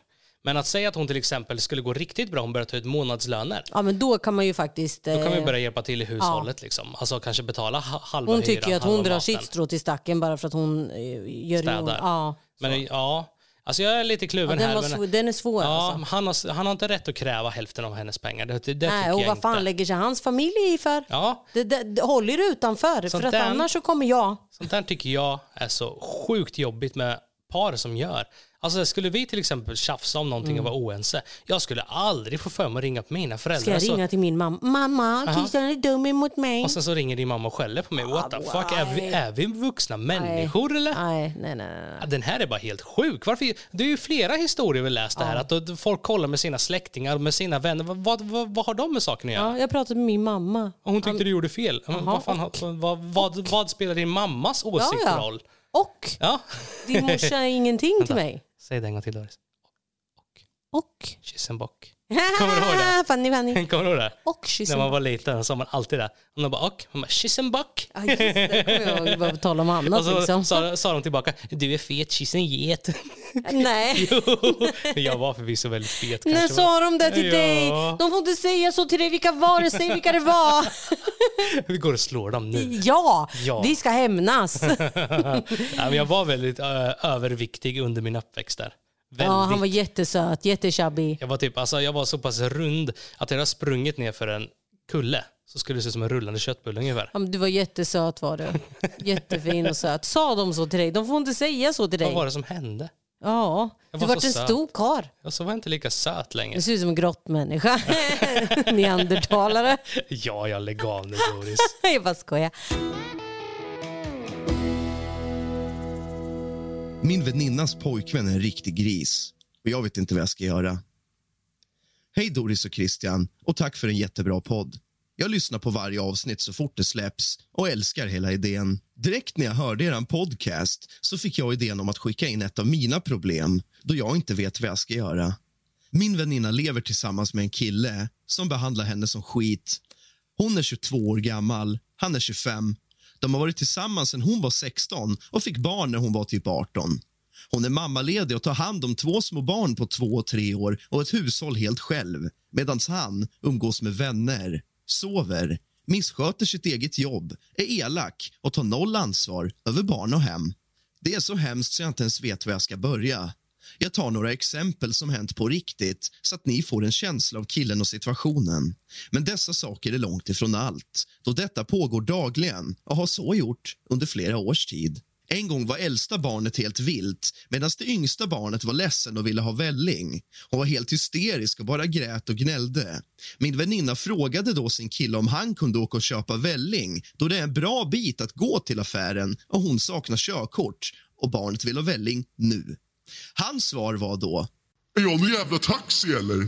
Men att säga att hon till exempel skulle gå riktigt bra, hon börjar ta ut månadslöner. Ja men då kan man ju faktiskt... Då kan vi eh, börja hjälpa till i hushållet. Liksom. Alltså kanske betala ha- halva hon tycker ju att hon drar maten. sitt strå till stacken bara för att hon eh, gör Städar. Ja. Men ja, alltså jag är lite Ja, kluven den, här. men- den är svår Ja, alltså. han, har, han har inte rätt att kräva hälften av hennes pengar. Det, det, det Nej, och vad fan inte. lägger sig hans familj i för? Ja, Det, det, det håller er utanför, Sånt för att där- annars så kommer jag. Sånt där tycker jag är så sjukt jobbigt med par som gör. Alltså skulle vi till exempel tjafsa om någonting och vara oense, jag skulle aldrig få för mig att ringa på mina föräldrar. Mm. Ska jag så, ringa till min mamma? Mamma, Christian är dum emot mig. och sen så ringer din mamma och skäller på mig. What the fuck, är vi, är vi vuxna människor eller? Nej, nej, nej. nej. Den här är bara helt sjuk. Varför? Det är ju flera historier vi läst det här. Att folk kollar med sina släktingar, med sina vänner. Vad, vad, vad, har de med saken att göra? Ja, jag pratade med min mamma. Och hon tyckte du gjorde fel. Vad, vad, vad, spelar din mammas åsikt roll? Och Ja. din morsa är ingenting till mig. Säg det en gång till Doris. Och... Kissenbock. Kommer du ihåg det? [laughs] Fanny, Fanny. Kommer du ihåg det? Och När kyssen. man var liten sa man alltid det. Och de bara och? Man bara kissenbock. Ja, just det. kommer jag ihåg. Bara på tal om annat Och så liksom. sa, sa de tillbaka, du är fet, kissenget. [laughs] Nej. [laughs] jo, jag var förvisso väldigt fet När kanske. sa de det till Ja. dig? De får inte säga så till dig. Vilka var det? Säg vilka det var. Vi går och slår dem nu. Ja, Ja. vi ska hämnas. ja, men jag var väldigt ö, överviktig under min uppväxt där. Väldigt. Ja, han var jättesöt, jättechubby. jag, var typ, alltså, jag var så pass rund att jag hade sprungit ner för en kulle så skulle det se ut som en rullande köttbulle ungefär. Ja, men Du var jättesöt var du. Jättefin och söt. Sa de så till dig? De får inte säga så till Vad dig. var det som hände? Ja, Jag du var vart en söt. stor karl. Och så var jag inte lika söt längre. Du ser ut som en grottmänniska. [laughs] Neandertalare. Ja, jag lägg av nu Doris. [laughs] Jag bara skojar. Min väninnas pojkvän är en riktig gris och jag vet inte vad jag ska göra. Hej Doris och Christian och tack för en jättebra podd. Jag lyssnar på varje avsnitt så fort det släpps och älskar hela idén. Direkt när jag hörde er podcast så fick jag idén om att skicka in ett av mina problem då jag inte vet vad jag ska göra. Min väninna lever tillsammans med en kille som behandlar henne som skit. Hon är 22 år gammal, han är 25. De har varit tillsammans sedan hon var 16 och fick barn när hon var typ 18. Hon är mammaledig och tar hand om två små barn på två och tre år och ett hushåll helt själv medan han umgås med vänner, sover, missköter sitt eget jobb, är elak och tar noll ansvar över barn och hem. Det är så hemskt så jag inte ens vet var jag ska börja. Jag tar några exempel som hänt på riktigt så att ni får en känsla av killen och situationen. Men dessa saker är långt ifrån allt, då detta pågår dagligen och har så gjort under flera års tid. En gång var äldsta barnet helt vilt medan det yngsta barnet var ledsen och ville ha välling. Hon var helt hysterisk och bara grät och gnällde. Min väninna frågade då sin kille om han kunde åka och köpa välling då det är en bra bit att gå till affären och hon saknar körkort och barnet vill ha välling nu. Hans svar var då... Är jag någon jävla taxi eller?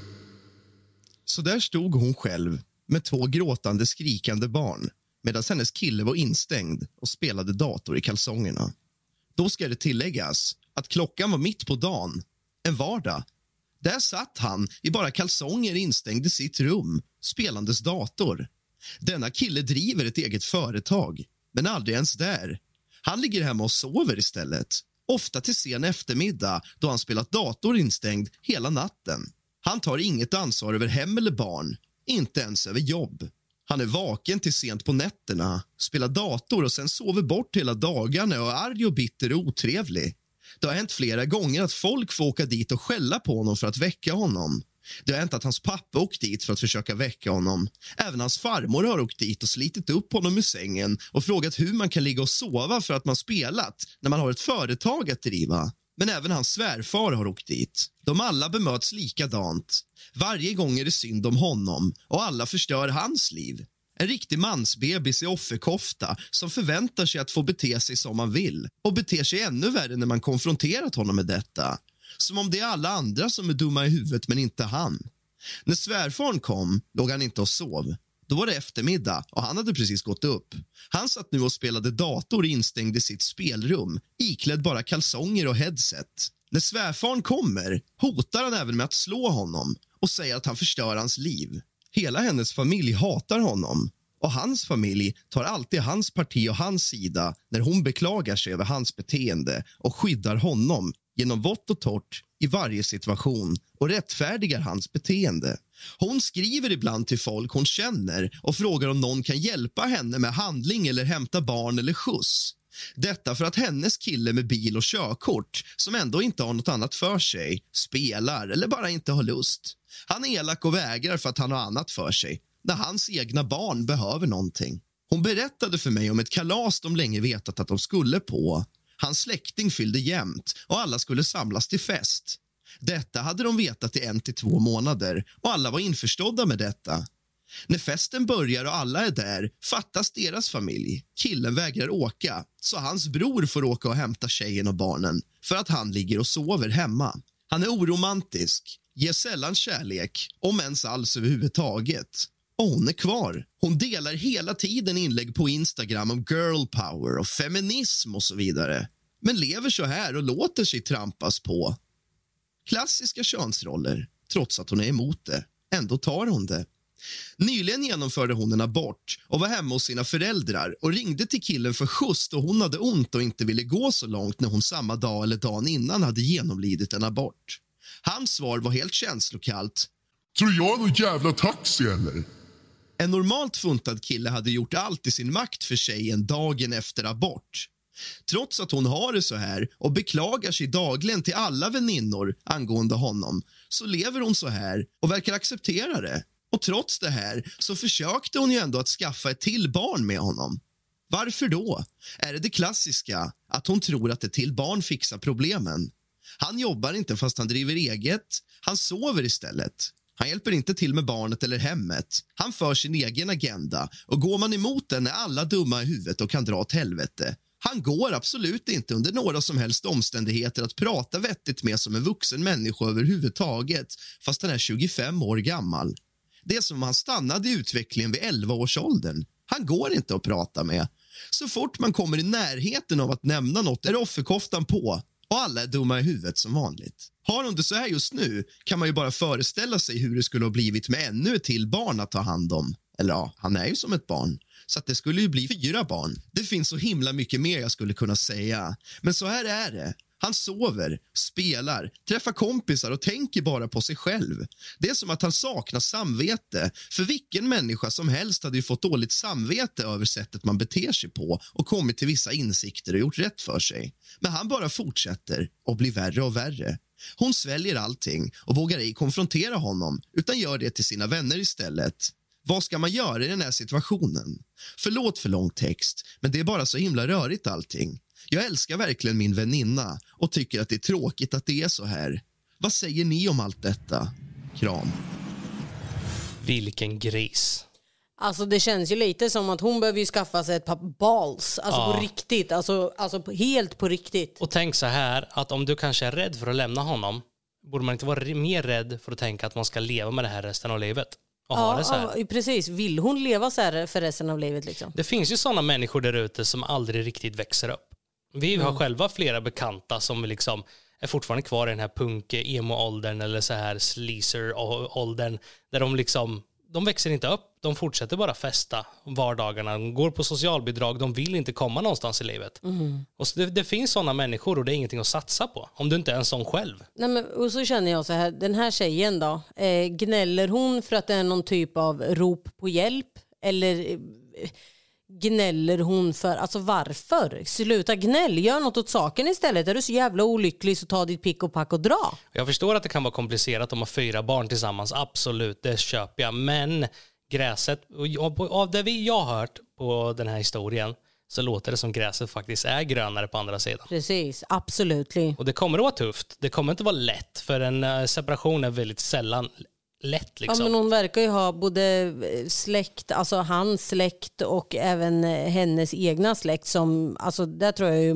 Så där stod hon själv med två gråtande, skrikande barn medan hennes kille var instängd och spelade dator i kalsongerna. Då ska det tilläggas att klockan var mitt på dagen, en vardag. Där satt han i bara kalsonger instängd i sitt rum, spelandes dator. Denna kille driver ett eget företag, men aldrig ens där. Han ligger hemma och sover istället. Ofta till sen eftermiddag då han spelat dator instängd hela natten. Han tar inget ansvar över hem eller barn, inte ens över jobb. Han är vaken till sent på nätterna, spelar dator och sen sover bort hela dagarna och är arg och bitter och otrevlig. Det har hänt flera gånger att folk får åka dit och skälla på honom för att väcka honom. Det har hänt att hans pappa åkt dit för att försöka väcka honom. Även hans farmor har åkt dit och slitit upp honom ur sängen och frågat hur man kan ligga och sova för att man spelat när man har ett företag att driva. Men även hans svärfar har åkt dit. De alla bemöts likadant. Varje gång är det synd om honom och alla förstör hans liv. En riktig mansbebis i offerkofta som förväntar sig att få bete sig som man vill och beter sig ännu värre när man konfronterat honom med detta. Som om det är alla andra som är dumma i huvudet, men inte han. När svärfaren kom låg han inte och sov. Då var det eftermiddag och han hade precis gått upp. Han satt nu och spelade dator instängd i sitt spelrum iklädd bara kalsonger och headset. När svärfaren kommer hotar han även med att slå honom och säger att han förstör hans liv. Hela hennes familj hatar honom och hans familj tar alltid hans parti och hans sida när hon beklagar sig över hans beteende och skyddar honom genom vått och torrt i varje situation och rättfärdigar hans beteende. Hon skriver ibland till folk hon känner och frågar om någon kan hjälpa henne med handling eller hämta barn eller skjuts. Detta för att hennes kille med bil och körkort, som ändå inte har något annat för sig, spelar eller bara inte har lust. Han är elak och vägrar för att han har annat för sig, när hans egna barn behöver någonting. Hon berättade för mig om ett kalas de länge vetat att de skulle på. Hans släkting fyllde jämnt och alla skulle samlas till fest. Detta hade de vetat i en till två månader och alla var införstådda med detta. När festen börjar och alla är där fattas deras familj. Killen vägrar åka, så hans bror får åka och hämta tjejen och barnen för att han ligger och sover hemma. Han är oromantisk, ger sällan kärlek, om ens alls överhuvudtaget. Och hon är kvar. Hon delar hela tiden inlägg på Instagram om girl power och feminism och så vidare. Men lever så här och låter sig trampas på. Klassiska könsroller, trots att hon är emot det. Ändå tar hon det. Nyligen genomförde hon en abort och var hemma hos sina föräldrar och ringde till killen för skjuts då hon hade ont och inte ville gå så långt när hon samma dag eller dagen innan hade genomlidit en abort. Hans svar var helt känslokallt. Tror jag är någon jävla taxi eller? En normalt funtad kille hade gjort allt i sin makt för tjejen dagen efter abort. Trots att hon har det så här och beklagar sig dagligen till alla väninnor angående honom så lever hon så här och verkar acceptera det. Och trots det här så försökte hon ju ändå att skaffa ett till barn med honom. Varför då? Är det det klassiska, att hon tror att ett till barn fixar problemen? Han jobbar inte fast han driver eget. Han sover istället. Han hjälper inte till med barnet eller hemmet. Han för sin egen agenda och går man emot den är alla dumma i huvudet och kan dra åt helvete. Han går absolut inte under några som helst omständigheter att prata vettigt med som en vuxen människa överhuvudtaget, fast han är 25 år gammal. Det är som om han stannade i utvecklingen vid 11-årsåldern. Han går inte att prata med. Så fort man kommer i närheten av att nämna något är offerkoftan på och alla är dumma i huvudet som vanligt. Har hon det så här just nu kan man ju bara föreställa sig hur det skulle ha blivit med ännu ett till barn att ta hand om. Eller ja, han är ju som ett barn. Så att det skulle ju bli fyra barn. Det finns så himla mycket mer jag skulle kunna säga. Men så här är det. Han sover, spelar, träffar kompisar och tänker bara på sig själv. Det är som att han saknar samvete. För vilken människa som helst hade ju fått dåligt samvete över sättet man beter sig på och kommit till vissa insikter och gjort rätt för sig. Men han bara fortsätter och blir värre och värre. Hon sväljer allting och vågar ej konfrontera honom utan gör det till sina vänner istället. Vad ska man göra i den här situationen? Förlåt för lång text, men det är bara så himla rörigt allting. Jag älskar verkligen min väninna och tycker att det är tråkigt att det är så här. Vad säger ni om allt detta? Kram. Vilken gris. Alltså det känns ju lite som att hon behöver ju skaffa sig ett par balls. Alltså Ja. på riktigt. Alltså, alltså helt på riktigt. Och tänk så här, att om du kanske är rädd för att lämna honom, borde man inte vara mer rädd för att tänka att man ska leva med det här resten av livet? Och ha det så här? ja, precis. Vill hon leva så här för resten av livet liksom? Det finns ju sådana människor där ute som aldrig riktigt växer upp. Vi har själva flera bekanta som liksom är fortfarande kvar i den här punk-emo-åldern eller så här sleazer-åldern där de liksom de växer inte upp, de fortsätter bara festa vardagarna, de går på socialbidrag, de vill inte komma någonstans i livet. Och så det, det finns sådana människor och det är ingenting att satsa på, om du inte är en sån själv. Nej, men, och så känner jag så här, den här tjejen då, eh, gnäller hon för att det är någon typ av rop på hjälp? Eller eh, gnäller hon för, alltså varför? Sluta gnäll, gör något åt saken istället. Är du så jävla olycklig så ta ditt pick och pack och dra. Jag förstår att det kan vara komplicerat om man har fyra barn tillsammans, absolut, det köper jag. Men gräset, av det vi jag har hört på den här historien så låter det som gräset faktiskt är grönare på andra sidan. Precis, absolut. Och det kommer att vara tufft, det kommer inte vara lätt för en eh, separation är väldigt sällan lätt Ja, liksom. men hon verkar ju ha både eh, släkt, alltså hans släkt och även eh, hennes egna släkt som, alltså där tror jag ju,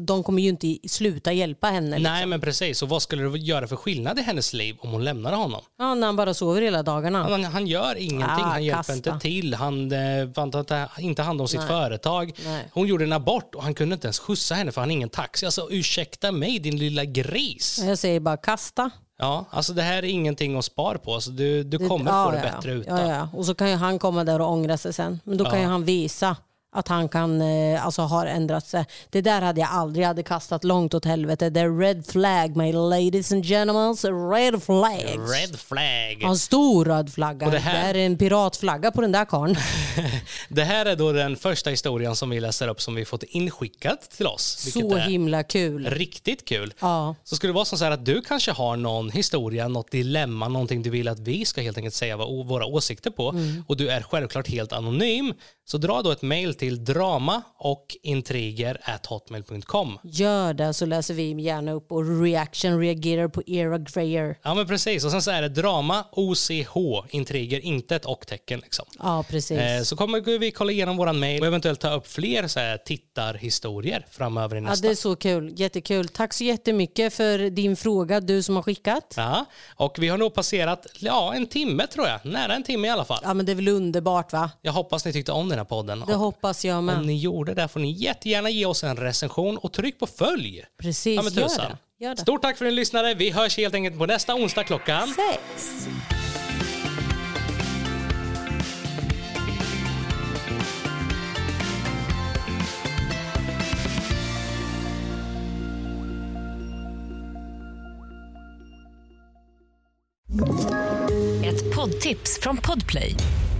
de- kommer ju inte sluta hjälpa henne. Liksom. Nej men precis, och vad skulle det göra för skillnad i hennes liv om hon lämnade honom? Ja, när han bara sover hela dagarna. Han, han gör ingenting, Ah, han hjälper kasta. inte till, han eh, han tar inte- inte hand om sitt Nej. företag. Nej. Hon gjorde en abort och han kunde inte ens skjutsa henne för han har ingen taxi. Alltså ursäkta mig din lilla gris. Jag säger bara kasta. Ja, alltså det här är ingenting att spara på. Alltså, du, du Det- kommer ja, få det ja, bättre ja. utan. Ja, ja. Och så kan ju han komma där och ångra sig sen. Men då kan ju han visa att han kan, eh, alltså har ändrat sig. Det där hade jag aldrig hade kastat långt åt helvete. Det är red flag, my ladies and gentlemen. Red flags. Red flag. Ja, En stor röd flagga. Och Det, det här- är en piratflagga på den där karln. [laughs] Det här är då den första historien som vi läser upp som vi fått inskickat till oss. Så himla kul. Riktigt kul. Ja. Så skulle det vara så här att du kanske har någon historia, något dilemma, någonting du vill att vi ska helt enkelt säga våra åsikter på Mm. och du är självklart helt anonym. Så dra då ett mail till drama och intriger at hotmail.com. Gör det så läser vi gärna upp och reaction reagerar på era grejer. Ja men precis och sen så är det drama OCH intriger, inte ett och-tecken liksom. Ja, precis. Eh, Så kommer vi kolla igenom våran mail och eventuellt ta upp fler så här tittarhistorier framöver i Ja, nästa. det är så kul. Jättekul. Tack så jättemycket för din fråga, du som har skickat. Ja, och vi har nog passerat ja, en timme tror jag, nära en timme i alla fall. Ja, men det är väl underbart va? Jag hoppas ni tyckte om den här podden. Det Och hoppas jag om med. ni gjorde det får ni jättegärna ge oss en recension och tryck på följ. Precis, Ja, men gör tusan. det. Gör det. Stort tack för att ni lyssnade. Vi hörs helt enkelt på nästa onsdag klockan. Sex. Ett poddtips från Podplay.